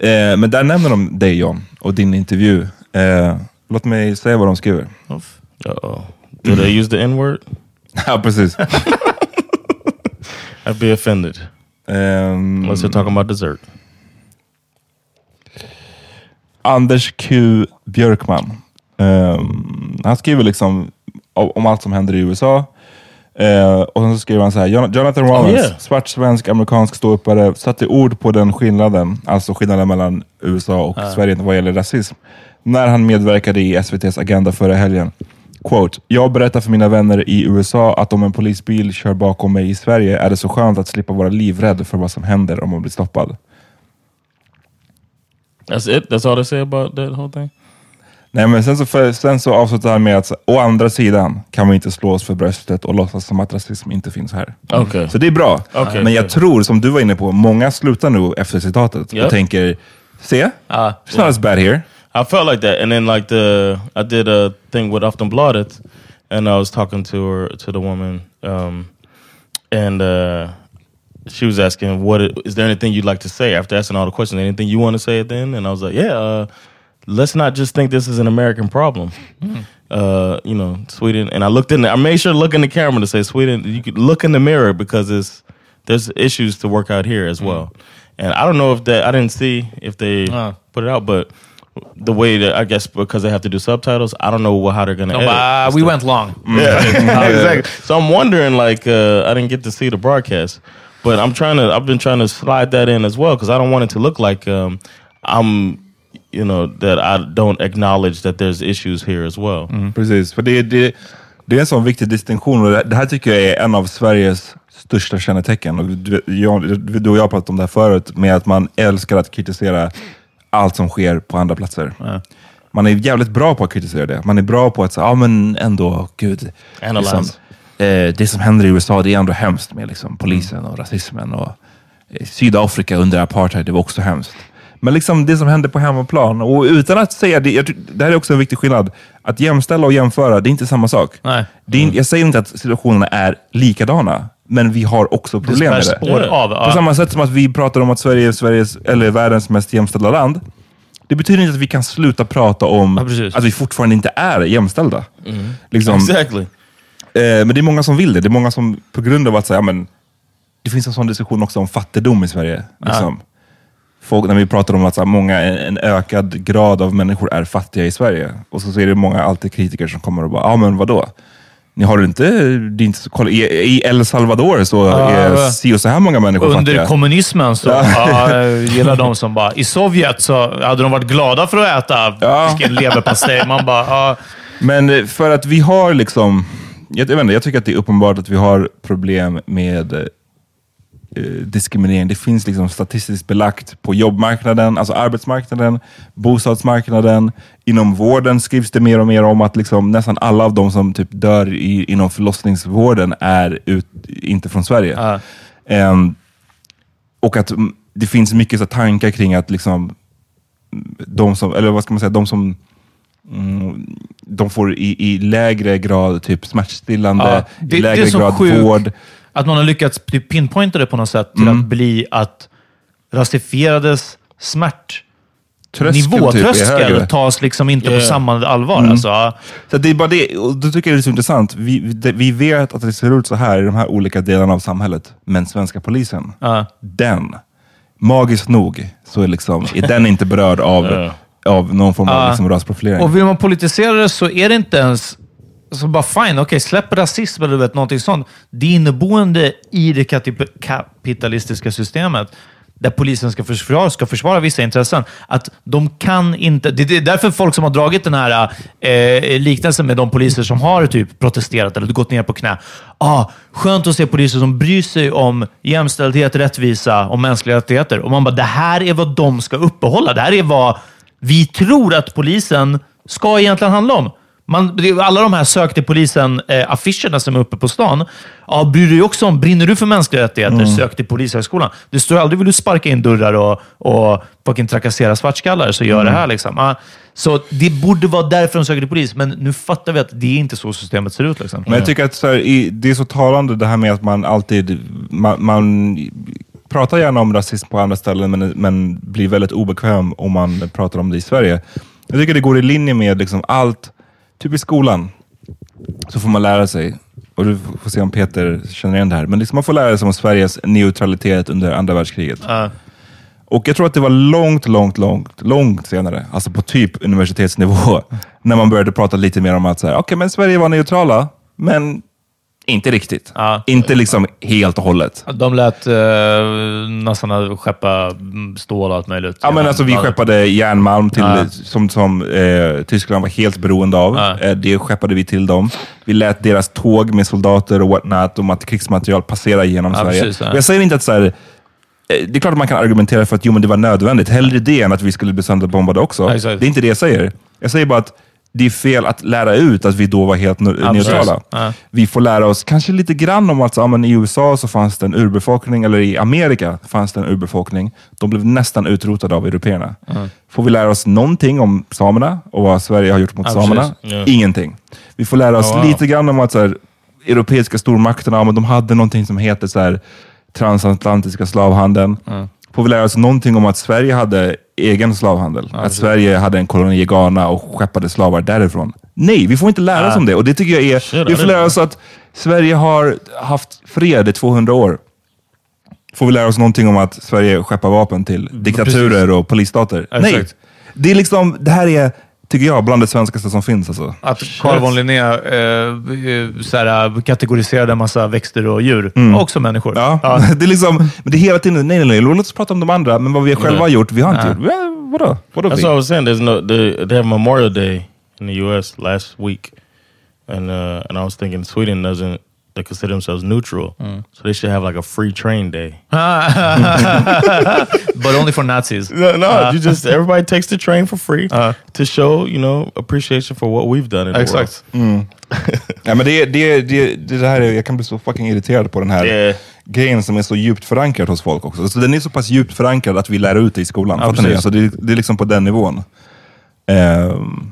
A: Eh, men där nämner de dig John och din intervju. Eh, låt mig säga vad de skriver.
C: Uh-oh. Do they use the N-word? *laughs*
A: ja, precis. *laughs*
C: I'd be offended.
A: Um,
C: Unless they're talking about dessert.
A: Anders Q Björkman. Ehm, han skriver liksom om, allt som händer i USA. Eh, och sen så skriver han så här, "Jon- Jonathan Rollins,
C: Oh, yeah.
A: svart, svensk, amerikansk ståuppare, satte ord på den skillnaden, alltså skillnaden mellan USA och
C: Ja.
A: Sverige vad gäller rasism, när han medverkade i SVTs Agenda förra helgen. Quote, jag berättar för mina vänner i USA att om en polisbil kör bakom mig i Sverige är det så skönt att slippa vara livrädd för vad som händer om man blir stoppad.
C: That's it? That's all they say about that whole thing?
A: Nej, men sen så, för, sen så avslutar han med att å andra sidan kan vi inte slå oss för bröstet och låtsas som att rasism inte finns här.
C: Okej.
A: Så det är bra.
C: Okej,
A: men jag
C: okej.
A: tror, som du var inne på, många slutar nu efter citatet
C: Yep.
A: och tänker, se, it's not as bad here.
C: I felt like that, and then like the I did a thing with Often Aftonbladet, and I was talking to her to the woman, um, and uh, she was asking, "What i- there anything you'd like to say after asking all the questions? Anything you want to say at the end?" And I was like, "Yeah, uh, let's not just think this is an American problem." Uh, you know, Sweden, and I looked in. The, I made sure to look in the camera to say, "Sweden, you could look in the mirror because it's there's issues to work out here as well." And I don't know if that I didn't see if they put it out, but the way that I guess because they have to do subtitles, I don't know how they're gonna.
B: Bara,
C: this
B: we went long. *laughs*
C: Yeah, exactly. So I'm wondering, like, uh, I didn't get to see the broadcast, but I'm trying to. I've been trying to slide that in as well because I don't want it to look like um, I'm, you know, that I don't acknowledge that there's issues here as well.
A: Precis, för det, det, det är en sån viktig distinktion och det, det här tycker jag är en av Sveriges största kännetecken. Och du, jag, du och jag har pratat om det här förut, med att man älskar att kritisera allt som sker på andra platser. Man är jävligt bra på att kritisera det. Man är bra på att säga, ja men ändå, gud. Liksom, eh, det som händer i USA, det är ändå hemskt med liksom, polisen och rasismen. Och, eh, Sydafrika under apartheid, det var också hemskt. Men liksom det som händer på hemmaplan, och utan att säga det, jag, det här är också en viktig skillnad. Att jämställa och jämföra, det är inte samma sak.
B: Nej.
A: Det är, Jag säger inte att situationerna är likadana, men vi har också problem med det.
B: spår av, ja.
A: På samma sätt som att vi pratar om att Sverige är Sveriges, eller världens mest jämställda land. Det betyder inte att vi kan sluta prata om
B: Ja,
A: att vi fortfarande inte är jämställda. Liksom,
C: Exactly.
A: Eh, men det är många som vill det. Det är många som på grund av att säga, men det finns en sån diskussion också om fattigdom i Sverige. Liksom. Folk, när vi pratar om att så här, många, en, ökad grad av människor är fattiga i Sverige. Och så, så är det många alltid kritiker som kommer och bara, ja men vadå? Ni har inte, det är inte så, kolla, i, I El Salvador så är
B: ja.
A: si och så här många människor
B: Under
A: fattiga.
B: kommunismen så ja, jag *laughs* gillar de som bara... I Sovjet så hade de varit glada för att äta
A: Ja.
B: vilken leverpastej. Man bara... Ja,
A: Men eh, för att vi har liksom, jag, jag, vet inte, jag tycker att det är uppenbart att vi har problem med eh, diskriminering. Det finns liksom statistiskt belagt på jobbmarknaden, alltså arbetsmarknaden, bostadsmarknaden. Inom vården skrivs det mer och mer om att liksom nästan alla av de som typ dör i, inom förlossningsvården är ut, inte från Sverige.
B: Ja.
A: Ehm, och att det finns mycket så tankar kring att liksom, de som, eller vad ska man säga, de som mm, de får i, i lägre grad typ smärtstillande,
B: Ja, det-
A: i
B: det är
A: lägre grad
B: sjukt.
A: vård.
B: Att man har lyckats typ pinpointa det på något sätt till
A: Mm.
B: att bli att rasifierades smärt nivå,
A: typ
B: tröskel, tas liksom inte
C: Yeah.
B: på samma allvar.
A: Mm.
B: Alltså.
A: Så det är bara det, och då tycker jag det är så intressant. Vi, vi, vi vet att det ser ut så här i de här olika delarna av samhället, men svenska polisen,
B: Ja.
A: den, magiskt nog, så är, liksom, är den inte berörd av, *laughs*
C: Ja.
A: av någon form av
B: Ja.
A: liksom, rasprofilering.
B: Och vill man politisera det så är det inte ens... Så bara fine, okej, släpp rasism eller du vet, någonting sånt. Det är inneboende i det kapitalistiska systemet där polisen ska försvara, ska försvara vissa intressen. Att de kan inte... Det det är därför folk som har dragit den här eh, liknelsen med de poliser som har typ protesterat eller gått ner på knä. Ah, skönt att se poliser som bryr sig om jämställdhet, rättvisa och mänskliga rättigheter. Och man bara, det här är vad de ska uppehålla. Det här är vad vi tror att polisen ska egentligen handla om. Man, alla de här sök till polisen-affischerna som är uppe på stan. Ja, bryr du dig också om, brinner du för mänskliga rättigheter, sök till polishögskolan. Det står aldrig, vill du sparka in dörrar och, och fucking trakassera svartskallar, så gör det här. Liksom. Så det borde vara därför de söker till polis, men nu fattar vi att det är inte så systemet ser ut. Liksom.
A: Men jag tycker att här, det är så talande det här med att man alltid, man, man pratar gärna om rasism på andra ställen, men, men blir väldigt obekväm om man pratar om det i Sverige. Jag tycker det går i linje med liksom allt, typ i skolan, så får man lära sig, och du får se om Peter känner igen det här, men liksom man får lära sig om Sveriges neutralitet under andra världskriget.
B: Ja.
A: Och jag tror att det var långt, långt, långt, långt senare, alltså på typ universitetsnivå, *laughs* när man började prata lite mer om att så här, okej, men Sverige var neutrala, men inte riktigt.
B: Ja.
A: Inte liksom helt och hållet.
B: De lät eh, nassarna skeppa stål och allt möjligt.
A: Ja, men alltså, vi skeppade järnmalm till,
B: Ja.
A: som, som eh, Tyskland var helt beroende av.
B: Ja.
A: Eh, det skeppade vi till dem. Vi lät deras tåg med soldater och whatnot och mat- krigsmaterial passera genom Sverige.
B: precis,
A: jag säger inte att så här, eh, det är klart att man kan argumentera för att jo, men det var nödvändigt. Hellre det än att vi skulle bli sönderbombade också.
B: Exakt.
A: det är inte det jag säger. Jag säger bara att det är fel att lära ut att vi då var helt neutrala.
B: Ja.
A: Vi får lära oss kanske lite grann om att så, ja, men i USA så fanns det en urbefolkning, eller i Amerika fanns det en urbefolkning. De blev nästan utrotade av européerna. Får vi lära oss någonting om samerna och vad Sverige har gjort mot
B: Ja,
A: samerna?
C: Ja.
A: Ingenting. Vi får lära oss
C: Oh, wow.
A: lite grann om att så här, europeiska stormakterna, men de hade någonting som heter så här, transatlantiska slavhandeln. Får vi lära oss någonting om att Sverige hade egen slavhandel. att Sverige hade en koloni i Ghana och skeppade slavar därifrån. Nej, vi får inte lära oss om det. Och det tycker jag är... Vi får lära oss att Sverige har haft fred i 200 år. Får vi lära oss någonting om att Sverige skeppar vapen till diktaturer och polisstater?
B: Exakt.
A: Nej. Det är liksom, det här är, tycker jag, bland det svenskaste som finns. Alltså.
B: Att Carl von Linné eh, eh, såhär, kategoriserade en massa växter och djur. Och också människor.
A: Mm. Ja. *laughs* det är liksom, men det är hela tiden, nej, nej, nej, låt oss prata om de andra, men vad vi själva har gjort, vi har inte
C: Ja.
A: gjort. Ja, Vadå? Vadå
C: That's
A: vi?
C: what I was saying. There's no they, they have Memorial Day in the U.S. last week, and uh, and I was thinking Sweden doesn't they consider themselves neutral, so they should have like a free train day. *laughs*
B: But only for Nazis.
C: No, no,
B: Uh,
C: you just everybody takes the train for free to show you know appreciation for what we've done in the
B: Exakt.
C: world. *laughs*
A: Ja, men det, det, det, det här är, jag kan bli så fucking irriterad på den här
C: Yeah.
A: grejen som är så djupt förankrad hos folk också. Så den är så pass djupt förankrad att vi lär ut det i skolan.
B: Ja, precis.
A: Alltså det, det är liksom på den nivån. Ehm,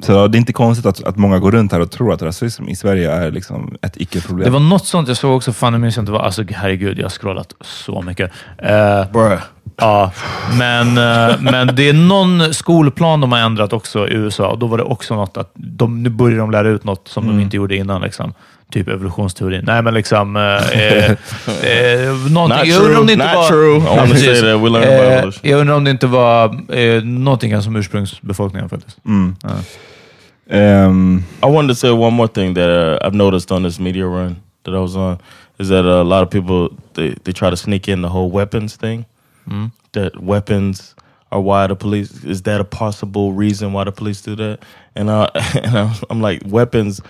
A: Så det är inte konstigt att, att många går runt här och tror att rasism i Sverige är liksom ett icke-problem.
B: Det var något sånt jag såg också, fan jag minns inte vad, alltså herregud, jag har scrollat så mycket. Uh, Ja, men, eh, men det är någon skolplan de har ändrat också i USA och då var det också något att de, nu börjar de lära ut något som
C: Mm.
B: de inte gjorde innan. Liksom. Typ evolutionsteori. Nej, men liksom... Eh, eh, eh, någonting. Jag undrar om det inte var...
C: true. I wanna
B: precis.
C: say that we learned about
B: Eh. Jag undrar om det inte var eh, någonting som ursprungsbefolkningen faktiskt.
A: Mm.
B: Ja.
A: Ehm,
C: I wanted to say one more thing that uh, I've noticed on this media run that I was on is that uh, a lot of people they, they try to sneak in the whole weapons thing.
B: Mm.
C: That weapons are why the police is that a possible reason why the police do that? And, uh, *laughs* and I'm, I'm like weapons,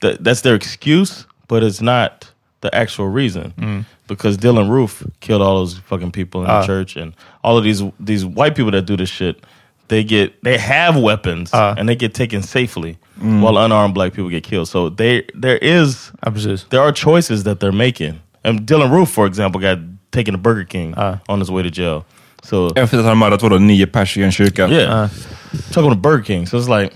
C: that, that's their excuse, but it's not the actual reason
B: Mm.
C: because Dylan Roof killed all those fucking people in
B: Ah.
C: the church and all of these these white people that do this shit. They get they have weapons
B: Ah.
C: and they get taken safely
B: Mm.
C: while unarmed black people get killed. So they there is there are choices that they're making. And Dylan Roof, for example, got taken to Burger King on his way to jail. So
A: Efter att han mördat vadå, nio pers i en kyrka.
C: yeah, talking to Burger King. So it's like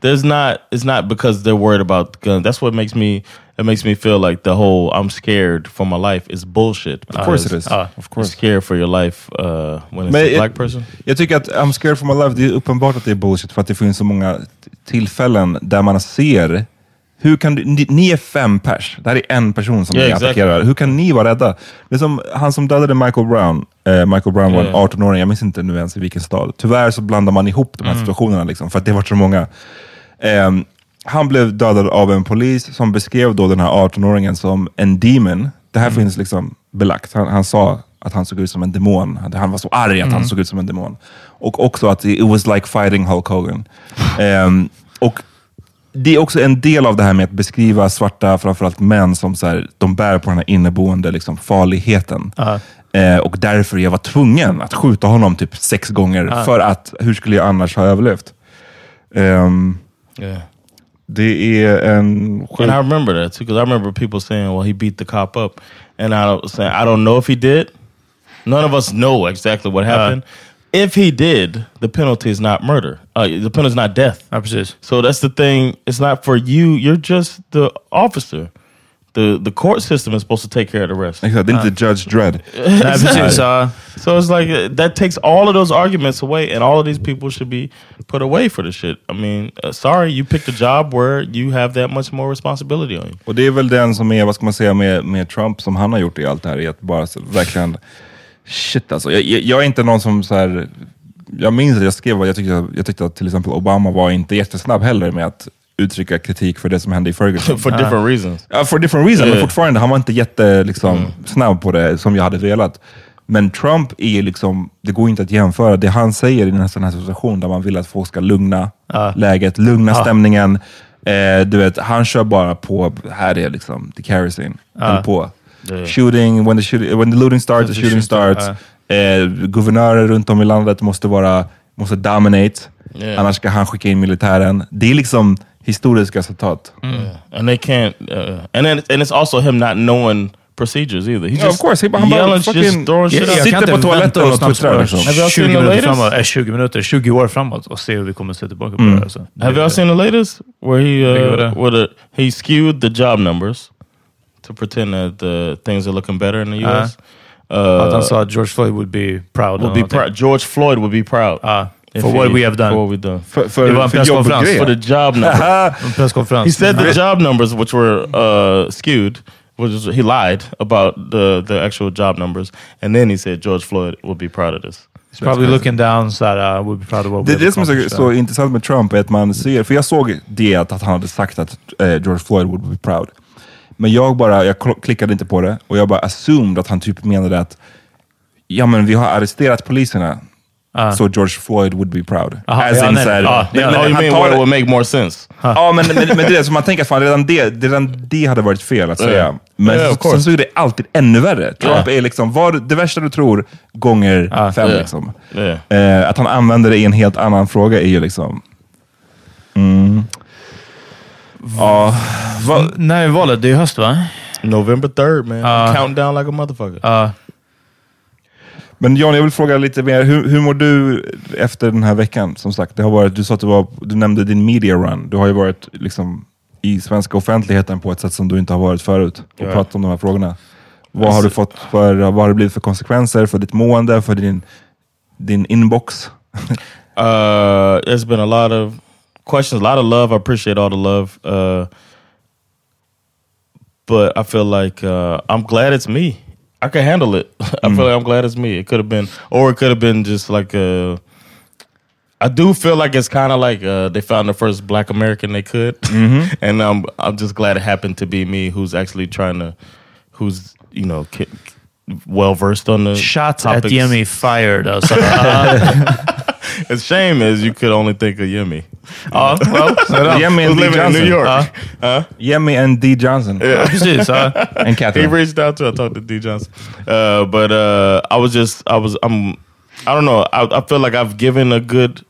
C: there's not. It's not because they're worried about guns. That's what makes me. It makes me feel like the whole "I'm scared for my life" is bullshit.
A: Of course it is. Ah, of course.
C: scared for your life uh, when it's
A: Men
C: a
A: jag-
C: black person.
A: Jag tycker att I'm scared for my life, det är uppenbart att det är bullshit för att det finns så många tillfällen där man ser hur kan du, ni, ni är fem pers, det här är en person som
C: Yeah,
A: ni
C: exactly.
A: attackerar. Hur kan ni vara rädda? Det är som han som dödade Michael Brown. Eh, Michael Brown var en
C: Yeah.
A: 18-åring, jag minns inte nu ens i vilken stad. Tyvärr så blandar man ihop de här
C: Mm.
A: situationerna liksom, för att det var så många. Ehm, han blev dödad av en polis som beskrev då den här 18-åringen som en demon. Det här finns liksom belagt. Han, han sa att han såg ut som en demon. Han- Han var så arg att han
C: Mm.
A: såg ut som en demon. Och också att it was like fighting Hulk Hogan. *laughs* Ehm, och det är också en del av det här med att beskriva svarta, framförallt män, som så här, de bär på den här inneboende liksom, farligheten. Eh, och därför jag var tvungen att skjuta honom typ sex gånger.
C: Ja.
A: För att, hur skulle jag annars ha överlevt? Ehm,
C: Yeah.
A: Det är en...
C: And I remember that too, because I remember people saying, "Well, he beat the cop up," and I was saying, "I don't know if he did. None of us know exactly what happened. if he did, the penalty is not murder. Uh, the penalty is not death. So that's the thing. It's not for you. You're just the officer. The the court system is supposed to take care of the rest.
A: Exakt, det är inte Judge Dredd. *laughs*
C: Exactly. So it's like uh, that takes all of those arguments away, and all of these people should be put away for the shit. I mean, uh, sorry, you picked a job where you have that much more responsibility on you.
A: Och det är väl den som är, vad ska man säga, med, med Trump som han har gjort i allt det här, är att bara så, verkligen, shit alltså. Jag, jag, jag är inte någon som så här, jag minns att jag skrev vad jag tyckte, jag tyckte att till exempel Obama var inte jättesnabb heller med att uttrycka kritik för det som hände i Ferguson. *laughs*
C: For different reasons.
A: Ja, for different reasons, men
C: Yeah.
A: fortfarande, han var inte jätte, liksom, snabb på det som jag hade velat. Men Trump är liksom, det går inte att jämföra. Det han säger i en sån här situation där man vill att folk ska lugna läget, lugna
B: Ja.
A: stämningen. Eh, du vet, han kör bara på, här är liksom the kerosene. Håller på.
C: Yeah.
A: Shooting, when the, shooting, when the looting starts, the
B: the
A: shooting
B: shooting
A: starts.
B: start,
A: Eh, guvernörer runt om i landet måste vara, måste dominate.
C: Yeah.
A: Annars ska han skicka in militären. Det är liksom historiska citat.
C: Yeah. And they can't. Uh, and then and it's also him not knowing procedures either. He's
A: Yeah, of course. He- han bara
C: yelling,
A: fucking-
C: just throwing shit
A: Jag-
C: out.
A: sitter på toaletten och twittrar, liksom.
C: Have y'all
B: 20
C: seen the
B: minuter
C: latest?
B: framåt, eh, 20 minuter, 20 år framåt och se hur vi kommer se tillbaka på
A: Mm.
B: det. Alltså.
C: Have y'all seen the latest where he
B: Vilket var
C: uh,
B: det?
C: where the, he skewed the job numbers to pretend that the things are looking better in the
B: Uh,
C: U.S.
B: att han sa att George Floyd would be proud.
C: would
B: eller
C: be proud. George Floyd would be proud. if
B: for what we have done.
C: For what we've done.
A: För, för,
B: Det var en presskonferens.
C: For the job *laughs* number.
B: En presskonferens.
C: he said the job numbers, which were uh, skewed, was he lied about the the actual job numbers, and then he said George Floyd would be proud of this.
B: He's probably looking down så här, uh, we'll be proud of what
A: Det det som är så, så intressant med Trump, är att man ser, för jag såg det att, att han hade sagt att eh, George Floyd would be proud. Men jag bara, jag kl- klickade inte på det och jag bara assumed att han typ menade att ja men vi har arresterat poliserna, så George Floyd would be proud.
C: Aha,
A: As
C: ja,
A: in
C: nej.
A: så här-
C: Ja,
A: men-
C: ja,
A: men
C: oh, you mean where it would make more sense?
A: Ja, men, men, men det är som man tänker, fan redan det, redan det hade varit fel att säga.
C: Yeah.
A: Men
C: Yeah, of
A: sen
C: course.
A: så är det alltid ännu värre. Trump är liksom, vad, det värsta du tror, gånger fem.
C: Yeah.
A: Liksom.
C: Yeah.
A: Eh, att han använder det i en helt annan fråga är ju liksom... Mm. Ja,
B: När är valet? Det är höst va?
C: November 3rd man.
B: Ja.
C: Counting down like a motherfucker.
A: Men John, jag vill fråga lite mer. Hur, hur mår du efter den här veckan? Som sagt, det har varit, du sa att du, var, du nämnde din media run. Du har ju varit liksom, i svenska offentligheten på ett sätt som du inte har varit förut och
C: Ja.
A: pratat om de här frågorna. Vad har, du fått för, vad har det blivit för konsekvenser för ditt mående, för din, din inbox? *laughs*
C: Uh, there's been a lot of questions, a lot of love. I appreciate all the love. Uh, but I feel like uh, I'm glad it's me. I could handle it. *laughs* I feel mm-hmm. like I'm glad it's me. It could have been, or it could have been just like a. I do feel like it's kind of like uh, they found the first Black American they could, mm-hmm. *laughs* and I'm I'm just glad it happened to be me, who's actually trying to, who's you know, well versed on the
B: Shots at
C: topics.
B: Jimmy fired alltså. *laughs* *laughs*
C: It's shame is you could only think of Yemi.
B: Ja, well, *laughs*
A: Jimmy and D.
C: living in
A: Johnson.
C: New York. Huh?
A: Jimmy and D. Johnson.
C: Yeah.
B: precis. *laughs* Ja.
A: And
C: he
A: Catherine.
C: reached out to. I talked to D Johnson, uh, but uh, I was just I was I'm I don't know. I, I feel like I've given a good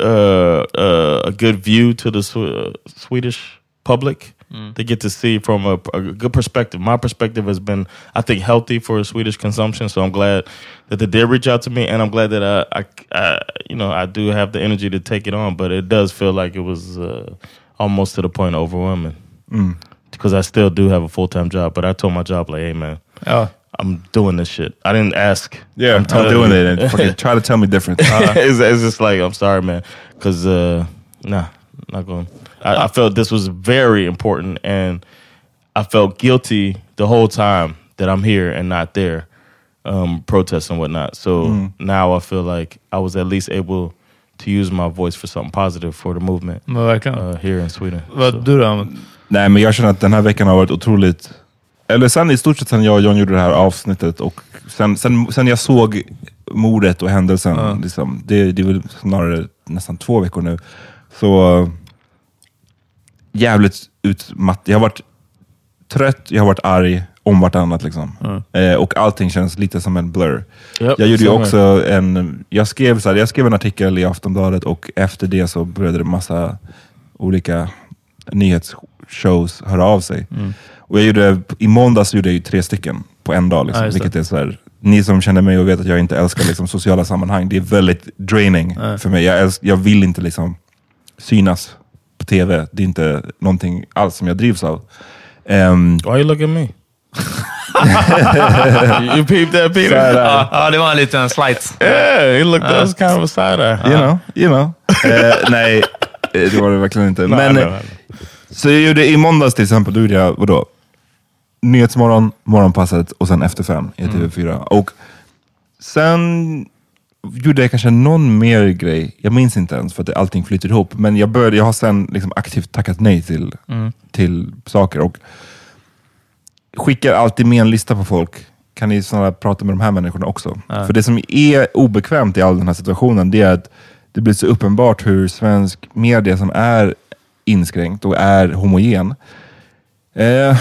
C: uh, uh, a good view to the Sw- uh, Swedish public. They get to see from a, a good perspective. My perspective has been, I think, healthy for Swedish consumption. So I'm glad that they did reach out to me, and I'm glad that I, I, I you know, I do have the energy to take it on. But it does feel like it was uh, almost to the point of overwhelming because I still do have a full time job. But I told my job like, hey man,
B: Ja.
C: I'm doing this shit. I didn't ask.
A: Yeah, I'm,
C: telling
A: doing
C: you.
A: it and fucking *laughs* try to tell me different. *laughs*
C: it's, it's just like I'm sorry, man, because uh, nah, not going. I, I felt this was very important, and I felt guilty the whole time that I'm here and not there, um, protests and whatnot. So now I feel like I was at least able to use my voice for something positive for the movement
B: Men verkligen.
C: uh, here in Sweden.
B: Vad du då?
A: Nej, men jag känner att den här veckan har varit otroligt... Eller sen i stort sett sen jag och John gjorde det här avsnittet och sen, sen, sen jag såg mordet och händelsen, liksom, det, det är väl snarare nästan två veckor nu, så uh, jävligt utmattad. Jag har varit trött, jag har varit arg om vartannat. Liksom. Eh, och allting känns lite som en blur.
C: Yep,
A: jag gjorde också en, jag skrev, så här, jag skrev en artikel i Aftonbladet och efter det så började det massa olika nyhetsshows höra av sig. Och jag gjorde, I måndags gjorde jag ju tre stycken på en dag. Liksom,
B: det.
A: vilket är så här, ni som känner mig och vet att jag inte älskar liksom, sociala sammanhang, det är väldigt draining för mig. Jag, älsk, jag vill inte liksom, synas på tv. Det är inte någonting alls som jag drivs av. Ehm,
C: Why you look at me? *laughs* you peeped that, Peter?
A: Här,
B: Ja, det var en liten slight.
C: Yeah, he looked. That was kind of a side eye.
A: You know, you know. Eh, nej, eh, det var det verkligen inte.
C: Nej,
A: Men,
C: nej,
A: eh,
C: nej.
A: Så jag gjorde i måndags till exempel, då gjorde jag vadå? Nyhetsmorgon, Morgonpasset och sen Efter fem i TV4. Och sen gjorde jag kanske någon mer grej. Jag minns inte ens för att allting flyter ihop. Men jag, började, jag har sen liksom aktivt tackat nej till, till saker. Och skickar alltid med en lista på folk. Kan ni snarare prata med de här människorna också? För det som är obekvämt i all den här situationen, det är att det blir så uppenbart hur svensk media som är inskränkt och är homogen, eh,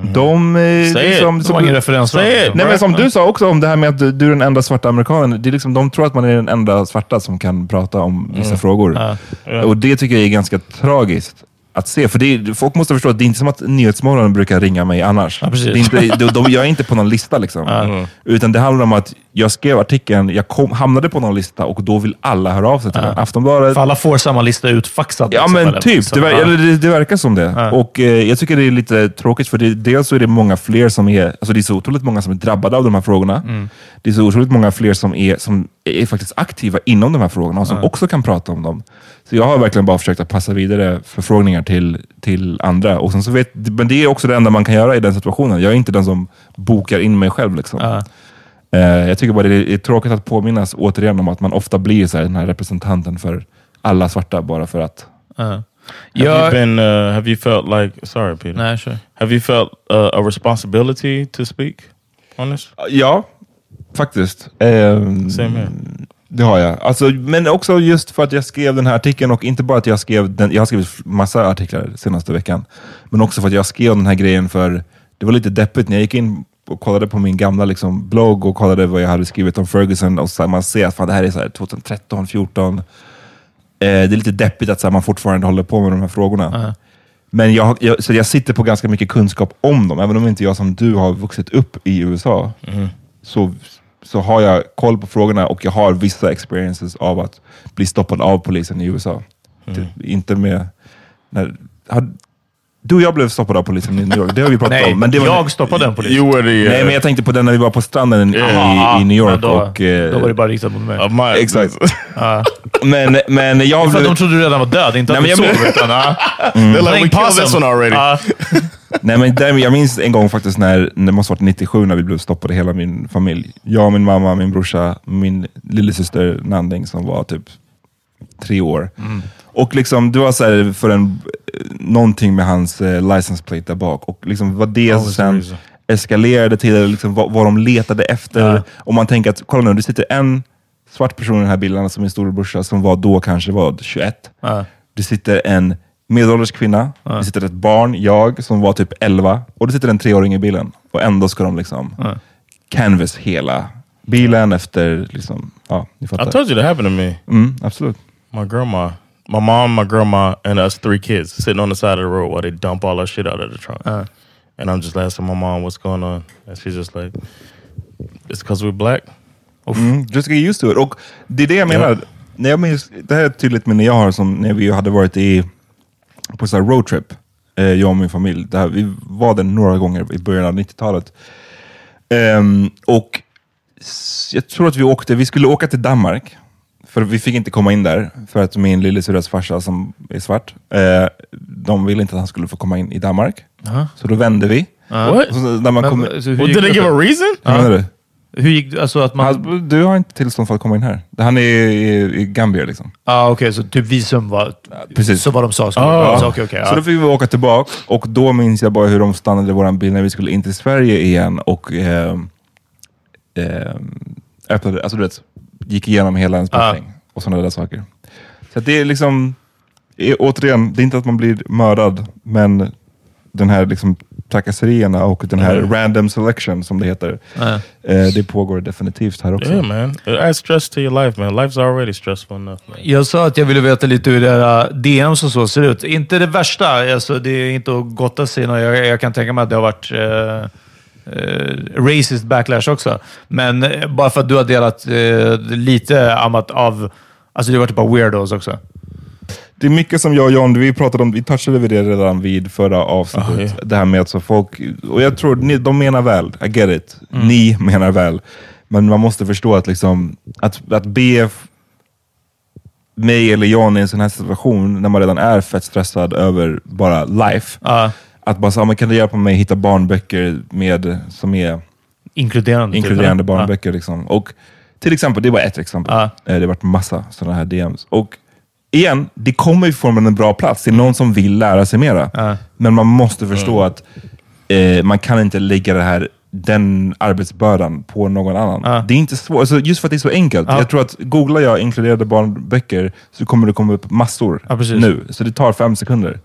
A: de... Eh,
C: Säg det.
A: liksom,
B: har ingen referens.
A: Nej, men som du sa också om det här med att du, du är den enda svarta amerikanen. Det är liksom, de tror att man är den enda svarta som kan prata om vissa frågor.
B: Ja.
C: Ja.
A: Och det tycker jag är ganska tragiskt att se. För det är, folk måste förstå att det är inte som att Nyhetsmorgon brukar ringa mig annars.
B: Ja, precis.
A: det är inte, de, de, jag är inte på någon lista. Liksom. Utan det handlar om att jag skrev artikeln, jag kom, hamnade på någon lista och då vill alla höra av sig till mig. Aftonbladet,
B: För alla får samma lista utfaxad.
A: Ja
B: liksom,
A: men
B: eller?
A: typ,
B: Så,
A: det, ver- det, det verkar som det. Och eh, jag tycker det är lite tråkigt för det, dels så är det många fler som är, alltså det är så otroligt många som är drabbade av de här frågorna. Det är så otroligt många fler som är, som är faktiskt aktiva inom de här frågorna och som också kan prata om dem. Så jag har verkligen bara försökt att passa vidare förfrågningar till, till andra. Och sen så vet, men det är också det enda man kan göra i den situationen. Jag är inte den som bokar in mig själv. Liksom.
B: Ja.
A: Eh, jag tycker bara det är tråkigt att påminnas återigen om att man ofta blir så här, den här representanten för alla svarta bara för att...
B: Uh.
C: Have
B: Jag-
C: you been? Uh, have you felt like? Sorry, Peter.
B: Nej, sure.
C: Have you felt uh, a responsibility to speak on this?
A: Ja, faktiskt. Ehm,
C: Same.
A: Det har jag. Alltså, men också just för att jag skrev den här artikeln och inte bara att jag skrev den, jag har skrivit massa artiklar senaste veckan, men också för att jag skrev den här grejen för det var lite deppigt när jag gick in och kollade på min gamla liksom, blogg och kollade vad jag hade skrivit om Ferguson och så här, man ser att fan, det här är så här, 2013, 14. Eh, det är lite deppigt att så här, man fortfarande håller på med de här frågorna. Men jag, jag, så jag sitter på ganska mycket kunskap om dem, även om inte jag som du har vuxit upp i USA. Så, så har jag koll på frågorna och jag har vissa experiences av att bli stoppad av polisen i USA. Det, inte med... När, har, du och jag blev stoppade av polisen i New York, det har vi pratat
B: Nej,
A: om. Men det var,
B: jag stoppade en polis.
C: You were the. Uh,
A: Nej, men jag tänkte på den när vi var på stranden i,
B: Ja,
A: i New York.
B: då,
A: och, eh,
B: då var det bara riktat mot mig.
C: of my,
A: Exakt.
B: Ja. *laughs*
A: Men, men jag
B: För
A: blev...
B: de trodde du redan var död, inte att
A: Nej,
B: du sov. Utan, ja.
C: They're like, we killed this one already. *laughs*
A: Nej, men där, jag minns en gång faktiskt när, det måste ha varit 97, när vi blev stoppade, hela min familj. Jag, min mamma, min brorsa, min lillasyster Nanding som var typ tre år. Och liksom, det var så här för en, någonting med hans eh, license plate där bak. Och liksom vad det
C: the
A: sen eskalerade till, liksom, vad, vad de letade efter.
B: Ja.
A: Och man tänker att, kolla nu, det sitter en svart person i den här bilden, som min storebrorsa, som var då kanske var 21.
B: Ja.
A: Det sitter en medelålders kvinna, det sitter ett barn, jag, som var typ 11, och det sitter en treåring i bilen. Och ändå ska de liksom
B: Ja.
A: canvas hela bilen efter, liksom, ja, ni
C: I
A: fattar.
C: told you that happened to me.
A: Mm, absolut.
C: My grandma, my mom, my grandma, and us three kids sitting on the side of the road while they dump all our shit out of the trunk.
B: Uh.
C: And I'm just asking my mom what's going on, and she's just like, "It's because we're black."
A: Mm, just get used to it. Och det är det jag menar. När jag minns, det här är ett tydligt minne jag har som när vi hade varit i, på så här roadtrip, eh, jag och min familj. Det här, vi var där några gånger i början av 90-talet. Ehm, och jag tror att vi åkte, vi skulle åka till Danmark. För vi fick inte komma in där, för att min lillasyrras farsa som är svart, eh, de ville inte att han skulle få komma in i Danmark. Så då vände vi.
C: What?
A: Och så, när man kom,
B: hur
C: Well,
B: gick
C: did they give a reason?
A: Menar du?
B: Hur gick det? Alltså att man...
A: Han, du har inte tillstånd för att komma in här. Han är i, i Gambia liksom.
B: ah, Okej, så typ visum var...
A: precis.
B: Så vad de sa skulle
C: Ah.
B: Så, okej,
A: Så
B: ja.
A: då fick vi åka tillbaka och då minns jag bara hur de stannade vår bil när vi skulle in till Sverige igen och eh, eh, öppnade, alltså du vet, gick igenom hela ens betalning och sådana där saker. Så det är liksom, är, återigen, det är inte att man blir mördad, men den här liksom trakasserierna och den här random selection som det heter,
B: Ja.
A: eh, det pågår definitivt här också.
C: Yeah, man. It adds stress to your life, man. Life's already stressful enough. Man.
B: Jag sa att jag ville veta lite hur era DMs och så ser ut. Inte det värsta, alltså, det är inte att gotta sig. Jag, jag kan tänka mig att det har varit eh, eh, racist backlash också. Men eh, bara för att du har delat eh, lite amat av... Alltså det har varit bara weirdos också.
A: Det är mycket som jag och John, vi pratade om, vi touchade vid det redan vid förra avsnittet.
C: Ah, ja.
A: Det här med att så folk, och jag tror ni, de menar väl, I get it.
C: Mm.
A: Ni menar väl. Men man måste förstå att, liksom, att, att be mig eller John i en sån här situation, när man redan är fett stressad över bara life.
B: Ja.
A: Att bara säga, kan du hjälpa mig hitta barnböcker med, som är
B: Inkluderande. typ,
A: inkluderande
B: eller?
A: barnböcker. Liksom. Och till exempel, det var ett exempel.
B: Ja.
A: Eh, Det har varit massa sådana här DMs. Och igen, det kommer ju från en bra plats. Det är någon som vill lära sig mera.
B: Ja.
A: Men man måste förstå att eh, man kan inte lägga det här, den arbetsbördan på någon annan.
B: Ja.
A: Det är inte svårt, alltså, just för att det är så enkelt.
B: Ja.
A: Jag tror att googlar jag inkluderade barnböcker så kommer det komma upp massor
B: precis.
A: nu. Så det tar fem sekunder.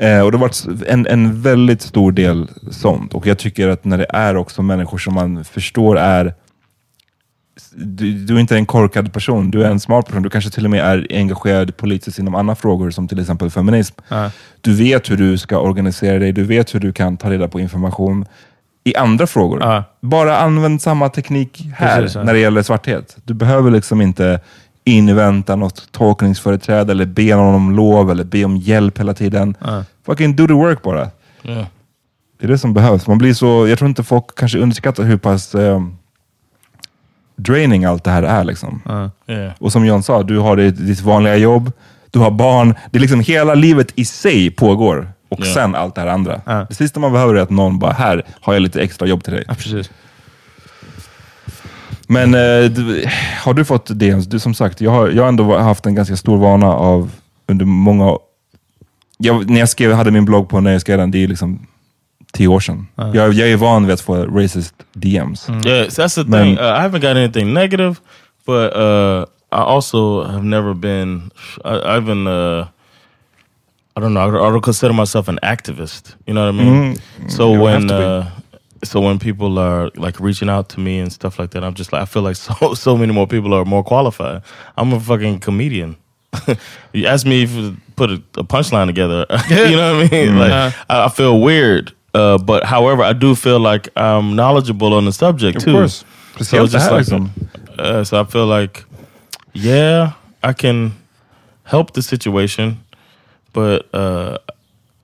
A: Eh, och det har varit en, en väldigt stor del sånt. Och jag tycker att när det är också människor som man förstår är du, du är inte en korkad person, du är en smart person. Du kanske till och med är engagerad politiskt inom andra frågor som till exempel feminism.
B: Ja.
A: Du vet hur du ska organisera dig, du vet hur du kan ta reda på information i andra frågor.
B: Ja.
A: Bara använd samma teknik här
B: Precis, ja.
A: när det gäller svarthet. Du behöver liksom inte invänta något tolkningsföreträde eller be någon om lov eller be om hjälp hela tiden.
B: Ja.
A: Fucking do the work bara.
C: Yeah.
A: Det är det som behövs. Man blir så, jag tror inte folk kanske underskattar hur pass eh, draining allt det här är. Liksom.
C: Yeah.
A: Och som John sa, du har ditt, ditt vanliga jobb, du har barn. Det är liksom hela livet i sig pågår. Och
C: Ja.
A: sen allt det här andra. Det sista man behöver är att någon bara, här har jag lite extra jobb till dig.
B: Precis.
A: Men eh, du, har du fått DMs? Du, som sagt, jag har, jag har ändå haft en ganska stor vana av under många... Jag, när jag skrev, hade min blogg på när jag skrev den, det är liksom tio år sedan. Jag, jag är van vid att få racist DMs.
C: Yeah, so that's the
A: Men-
C: thing. Uh, I haven't got anything negative, but uh, I also have never been. I, I've been. Uh, I don't know. I don't- I don't consider myself an activist. You know what I mean?
A: Mm,
C: So
A: you
C: when
A: have to be.
C: uh, so when people are like reaching out to me and stuff like that, I'm just like I feel like *laughs* so so many more people are more qualified. I'm a fucking comedian. *laughs* you ask me if to put a, a punchline together. *laughs* you know what I mean?
A: Mm.
C: Like I, I feel weird. Uh, but however, I do feel like I'm knowledgeable on the subject
A: Of
C: too.
A: course.
C: So just like, uh, so I feel like, yeah, I can help the situation, but uh,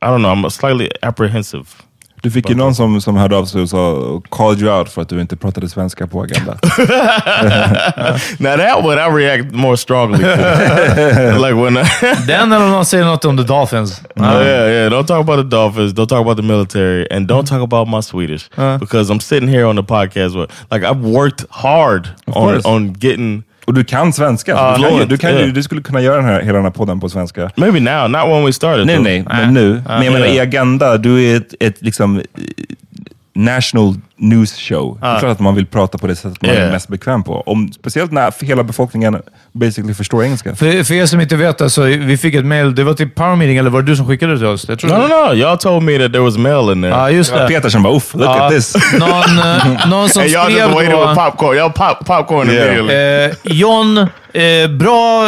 C: I don't know. I'm slightly apprehensive.
A: Du fick ju någon som, som hörde av sig och sa, called you out för att du inte pratade svenska på Agenda. *laughs*
C: now that one I react more strongly to. *laughs* like when *laughs*
B: Den eller någon säger något om the Dolphins.
C: Oh, yeah, yeah. Don't talk about the Dolphins. Don't talk about the military, and don't talk about my Swedish
B: Uh.
C: because I'm sitting here on the podcast. With, like I've worked hard on on getting.
A: Och du kan svenska.
C: Ja,
A: du, kan, du, kan,
C: yeah.
A: du skulle kunna göra den här, hela den här podden på svenska.
C: Maybe now, not when we started.
A: Nej,
C: though.
A: nej, men nu. Men jag menar, i Agenda, du är ett, ett liksom national news show. Det är klart att man vill prata på det sättet man är
C: Yeah.
A: mest bekväm på. Om, speciellt när hela befolkningen basically förstår engelska.
B: För, för er som inte vet, alltså, vi fick ett mail. Det var till Power Meeting, eller var det du som skickade det till oss? Jag tror
C: No,
B: det.
C: no, no. Y'all told me that there was mail in there.
B: Ja, just det.
A: Peter som bara, uff, look
B: Ja,
A: at this. *laughs*
B: Någon, eh, någon som
C: and *laughs* y'all
B: skrev
C: just waited
B: då...
C: with popcorn. Y'all pop popcorn
A: Yeah.
C: immediately.
B: Eh, John, eh, bra,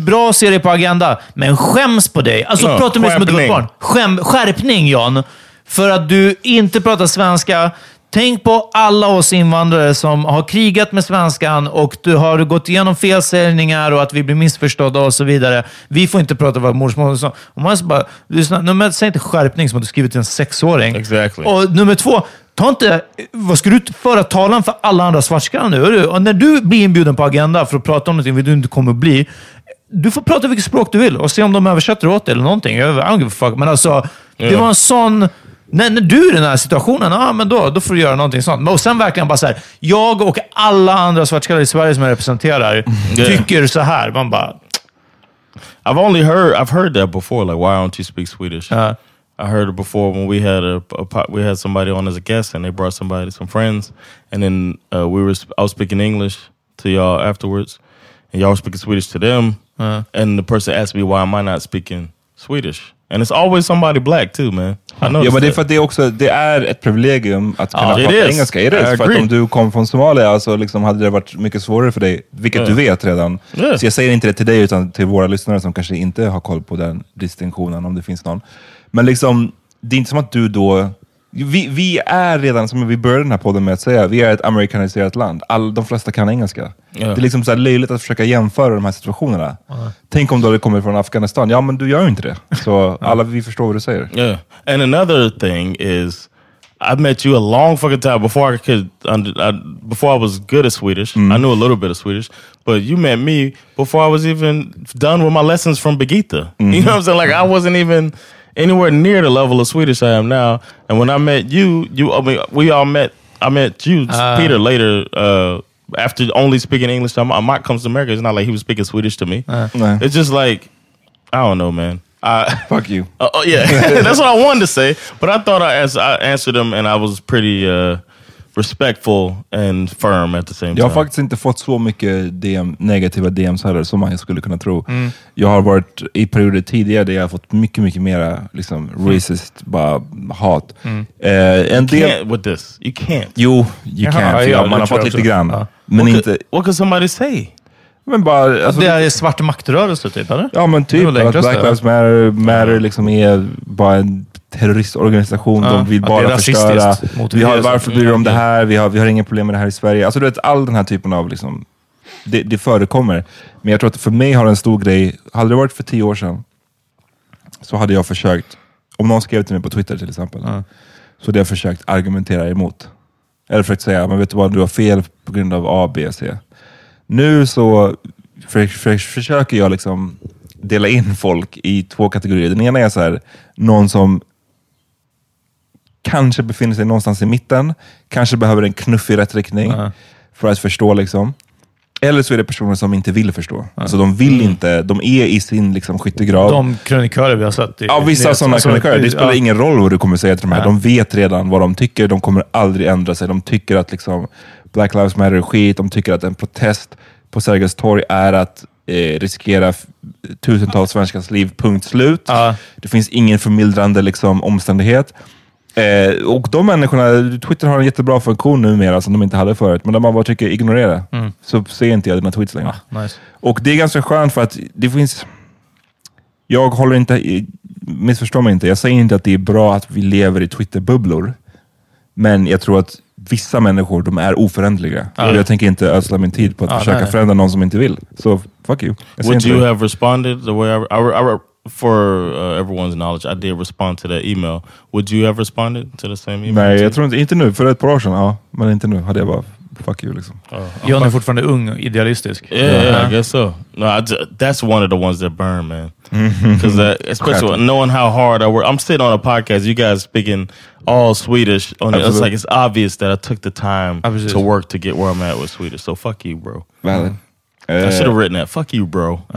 B: bra serie på Agenda, men skäms på dig. Alltså,
C: Ja,
B: prata med som ett barn. Skäm, skärpning, John. För att du inte pratar svenska. Tänk på alla oss invandrare som har krigat med svenskan och du har gått igenom felsägningar och att vi blir missförstådda och så vidare. Vi får inte prata vårt modersmål. och man bara, lyssna, nummer ett, säg inte skärpning som att du skrivit till en sexåring.
C: Exactly.
B: Och nummer två, ta inte... Vad ska du föra talan för alla andra svartskallar nu? Och när du blir inbjuden på Agenda för att prata om någonting du inte kommer bli, du får prata vilket språk du vill och se om de översätter åt dig eller någonting. Jag I don't give a fuck. Men alltså, det
C: Ja.
B: var en sån... När, när du är i den här situationen, ja, men då, då får du göra någonting sånt. Och sen verkligen bara så här, jag och alla andra svartskallar i Sverige som jag representerar tycker så här. Man bara...
C: I've only heard I've heard that before. Like, why don't you speak Swedish?
B: Uh,
C: I heard it before when we had a, a we had somebody on as a guest, and they brought somebody, some friends, and then uh, we were I was speaking English to y'all afterwards, and y'all were speaking Swedish to them,
B: Uh.
C: and the person asked me why am I not speaking Swedish, and it's always somebody black too, man. I
A: Ja, men det är
C: that.
A: för att det är också det är ett privilegium att kunna
C: it
A: prata
C: is.
A: engelska. It
C: I
A: is. För att
C: agree.
A: om du kom från Somalia så liksom hade det varit mycket svårare för dig, vilket
C: Ja.
A: du vet redan.
C: Ja.
A: Så jag säger inte det till dig, utan till våra lyssnare som kanske inte har koll på den distinktionen, om det finns någon. Men liksom, det är inte som att du då... Vi, vi är redan, som vi började den här podden med att säga, vi är ett amerikaniserat land. All, de flesta kan engelska.
C: Ja.
A: Det är liksom så här löjligt att försöka jämföra de här situationerna. Tänk om du hade kommit från Afghanistan. Ja, men du gör ju inte det. Så alla vi förstår vad du säger.
C: Yeah, and another thing is, I met you a long fucking time before I could, I, before I was good at Swedish. I knew a little bit of Swedish, but you met me before I was even done with my lessons from Birgitta. You know what I'm saying? Like I wasn't even anywhere near the level of Swedish I am now. And when I met you, you, I mean, we all met. I met you,
B: Ah.
C: Peter, later. Uh, after only speaking English, I might comes to America. It's not like he was speaking Swedish to me.
A: Nej.
C: It's just like I don't know, man. I, *laughs*
A: Fuck you. *laughs*
C: Uh, oh yeah, *laughs* that's what I wanted to say. But I thought I, ans- I answered him, and I was pretty uh, respectful and firm at the same
A: Jag har
C: time.
A: faktiskt inte fått så mycket DM, negativa DMs heller som man skulle kunna tro.
C: Mm.
A: Jag har varit i perioder tidigare där jag har fått mycket, mycket mera liksom, racist bara, hat.
C: Mm.
A: Eh, en
C: You
A: del...
C: can't with this. You can't.
A: Jo, you
B: Jaha,
A: can.
B: Ja,
A: jag,
B: det
A: man har fått lite grann.
B: Ja.
A: Men
C: what
A: inte...
C: Could, what could somebody say?
A: Men bara... Alltså,
B: det är svart maktrörelse, typ, eller?
A: Ja men typ att Black Lives Matter, Matter liksom är bara en terroristorganisation.
B: Ja,
A: de vill bara förstöra. Vi har, varför bryr de om det
B: Mm.
A: här? Vi har, vi har inga problem med det här i Sverige. Alltså du vet, all den här typen av liksom, det, det förekommer. Men jag tror att för mig har en stor grej, hade det varit för tio år sedan, så hade jag försökt, om någon skrev till mig på Twitter till exempel, så hade jag försökt argumentera emot. Eller försökt säga, men vet du vad, du har fel på grund av A, B, C. Nu så för, för, försöker jag liksom dela in folk i två kategorier. Den ena är så här, någon som kanske befinner sig någonstans i mitten, kanske behöver en knuff i rätt riktning. för att förstå. liksom. Eller så är det personer som inte vill förstå. Alltså de vill inte, de är i sin liksom, skyttegrav.
B: De krönikörer vi har sett. i-
A: Ja, vissa sådana
B: alltså,
A: krönikörer. Det spelar
B: ja.
A: ingen roll vad du kommer säga till de här.
B: Nej.
A: De vet redan vad de tycker. De kommer aldrig ändra sig. De tycker att liksom, Black Lives Matter är skit. De tycker att en protest på Sergels torg är att eh, riskera tusentals svenskars liv, punkt slut. Det finns ingen förmildrande liksom, omständighet. Eh, och de människorna, Twitter har en jättebra funktion numera som de inte hade förut, men där man bara tycker ignorera.
B: Mm.
A: Så ser inte jag dina tweets längre.
B: Nice.
A: Och det är ganska skönt för att det finns... Jag håller inte... Missförstå mig inte. Jag säger inte att det är bra att vi lever i Twitter-bubblor. Men jag tror att vissa människor, de är oföränderliga. Och jag tänker inte ödsla min tid på att
C: Ja,
A: försöka
C: nej.
A: förändra någon som inte vill. Så fuck you.
C: Would you
A: det.
C: have responded the way I, I, I, for uh, everyone's knowledge, I did respond to that email. Would you have responded to the same email?
A: Nej,
C: too?
A: jag tror inte, inte nu. För ett par år sedan, ja. Men inte nu. Hade jag bara, fuck you liksom.
B: John är fortfarande ung och idealistisk.
C: Yeah, yeah, I guess so. No, I ju- that's one of the ones that burn, man. Because uh, especially knowing how hard I work, I'm sitting on a podcast. You guys speaking all Swedish. On it. It's like it's obvious that I took the time
A: precis.
C: to work to get where I'm at with Swedish. So fuck you, bro.
A: Valid.
C: I
A: Eh.
C: should have written that. Fuck you, bro. *laughs* *laughs*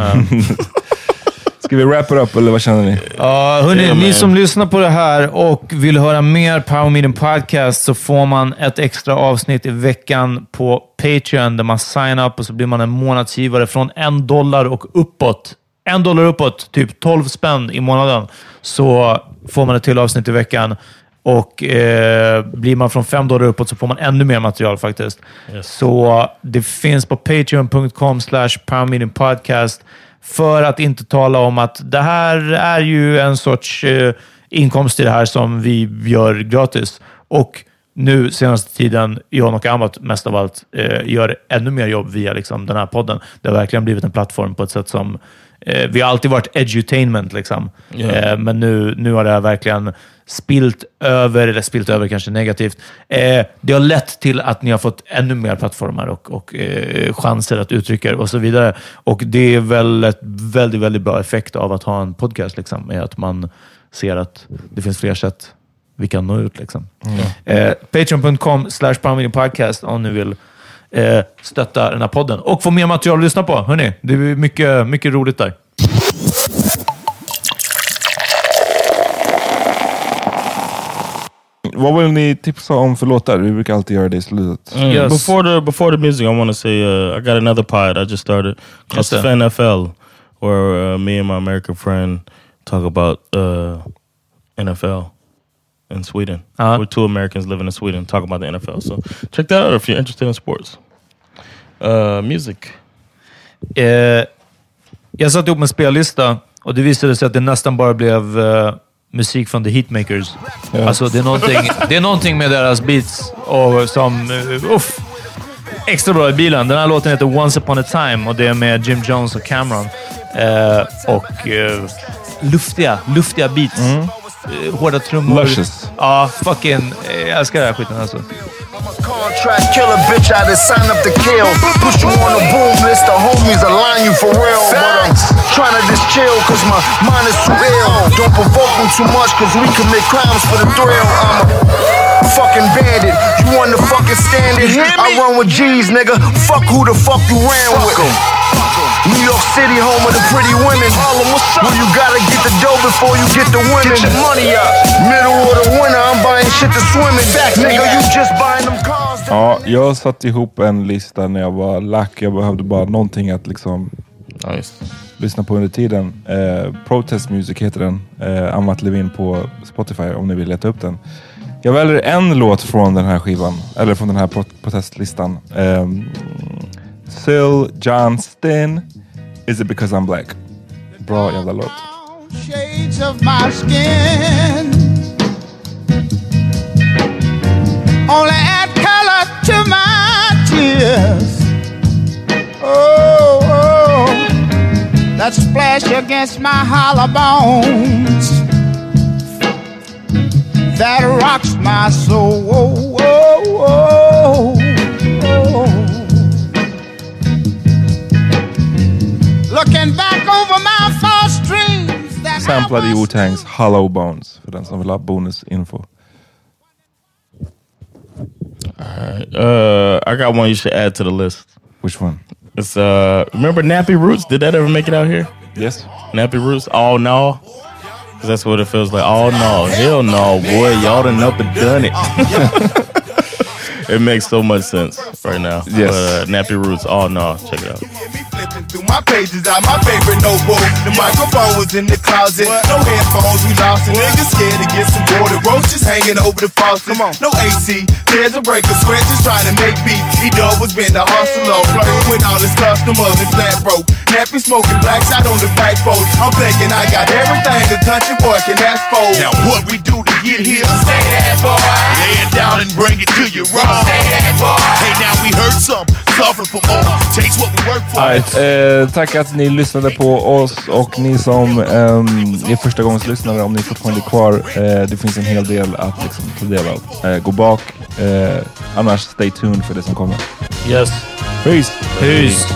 A: Ska vi wrap it up eller vad känner ni?
B: Ja, hörni,
C: Yeah,
B: ni som lyssnar på det här och vill höra mer Power Meeting Podcast så får man ett extra avsnitt i veckan på Patreon där man signar upp och så blir man en månadsgivare från en dollar och uppåt. En dollar uppåt, typ 12 spänn i månaden, så får man ett till avsnitt i veckan. Och eh, blir man från 5 dollar uppåt så får man ännu mer material faktiskt. Så det finns på patreon.com slash podcast. För att inte tala om att det här är ju en sorts eh, inkomst i det här som vi gör gratis. Och nu senaste tiden, John och Amat mest av allt, eh, gör ännu mer jobb via liksom, den här podden. Det har verkligen blivit en plattform på ett sätt som... Eh, vi har alltid varit edutainment, liksom.
C: Yeah.
B: Men nu, nu har det här verkligen spilt över, eller spilt över kanske negativt. Eh, det har lett till att ni har fått ännu mer plattformar och, och eh, chanser att uttrycka er och så vidare. Och det är väl ett väldigt, väldigt bra effekt av att ha en podcast, liksom, är att man ser att det finns fler sätt vi kan nå ut. Liksom. Eh, Patreon.com slash podcast om ni vill eh, stötta den här podden och få mer material att lyssna på. Hörrni, det är mycket, mycket roligt där.
A: Vad vill ni tipsa om för låtar? Vi brukar alltid göra det i slutet.
C: Mm. Before the before the music, I want to say uh, I got another pod I just started called
B: Yes, sir.
C: Sven FL, where uh, me and my American friend talk about uh, NFL in Sweden.
B: Uh-huh.
C: We're two Americans living in Sweden, talk about the NFL. So check that out if you're interested in sports. Uh, music.
B: Eh, jag satte ihop en spellista och det visade sig att det nästan bara blev eh, musik från The Heatmakers. Alltså, det är, någonting, *laughs* det är någonting med deras beats och som... Uh, uff, extra bra i bilen. Den här låten heter Once upon a time och det är med Jim Jones och Cameron. Eh, och eh, luftiga, luftiga beats. Eh, hårda trummor.
A: Luscious.
B: Ja, fucking... eh, Jag älskar den här skiten alltså.
F: Contract killer bitch, I just sign up to kill. Push you on the boom list, the homies align you for real. But I'm trying to just chill, cause my mind is too ill. Don't provoke me too much, cause we commit crimes for the thrill. I'm a fucking bandit. You want to fucking stand it? I run with G's, nigga. Fuck who the fuck you ran with. New York City, home of the pretty women. Well, you gotta get the dough before you get the women. Get your money up. Middle of the winter, I'm buying shit to swim in. Nigga, you just buying them cars.
A: Ja, jag satte ihop en lista när jag var lack. Jag behövde bara någonting att liksom lyssna på under tiden. Eh, Protest Music heter den. Eh, Amat Levin på Spotify om ni vill leta upp den. Jag väljer en låt från den här skivan, eller från den här pro- protestlistan. Um, Syl Johnston, Is it because I'm black? Bra jävla låt.
G: shades of my skin. Only to my tears. Oh, oh, that splash against my hollow bones. That rocks my soul. Oh, oh, oh, oh. Looking back over my false dreams
A: Wu-Tangs Hollow Bones, för den som vill ha bonusinfo.
C: Alright. Uh, I got one you should add to the list.
A: Which one?
C: It's uh, remember Nappy Roots? Did that ever make it out here?
A: Yes.
C: Nappy Roots. All no. 'Cause that's what it feels like. Oh no. Hell no, boy. Y'all done up and done it. *laughs* *laughs* it makes so much sense right now.
A: Yes.
C: But, uh, Nappy Roots. All no. Check it out.
H: through my pages out my favorite notebook. The microphone was in the closet. No headphones, we lost it. Niggas scared to get some water. Roaches hanging over the faucet. Come on. No AC. There's a breaker. Sweat just trying to make beat. He dog was been the hustler. Flirting with all his customers and flat broke. Nappy smoking black shot on the backbone. I'm thinking I got everything a country boy can ask for. Now what we do to get here? Say that boy. Lay it down and bring it to that boy. Hey now we heard some. Suffer for more. Takes what we work for.
A: Alright, eh, tack att ni lyssnade på oss och ni som ehm, är första gångs lyssnare, om ni fortfarande är kvar, eh, det finns en hel del att liksom, ta del av. Eh, gå bak, eh, annars stay tuned för det som kommer.
C: Yes.
A: Peace!
B: Peace.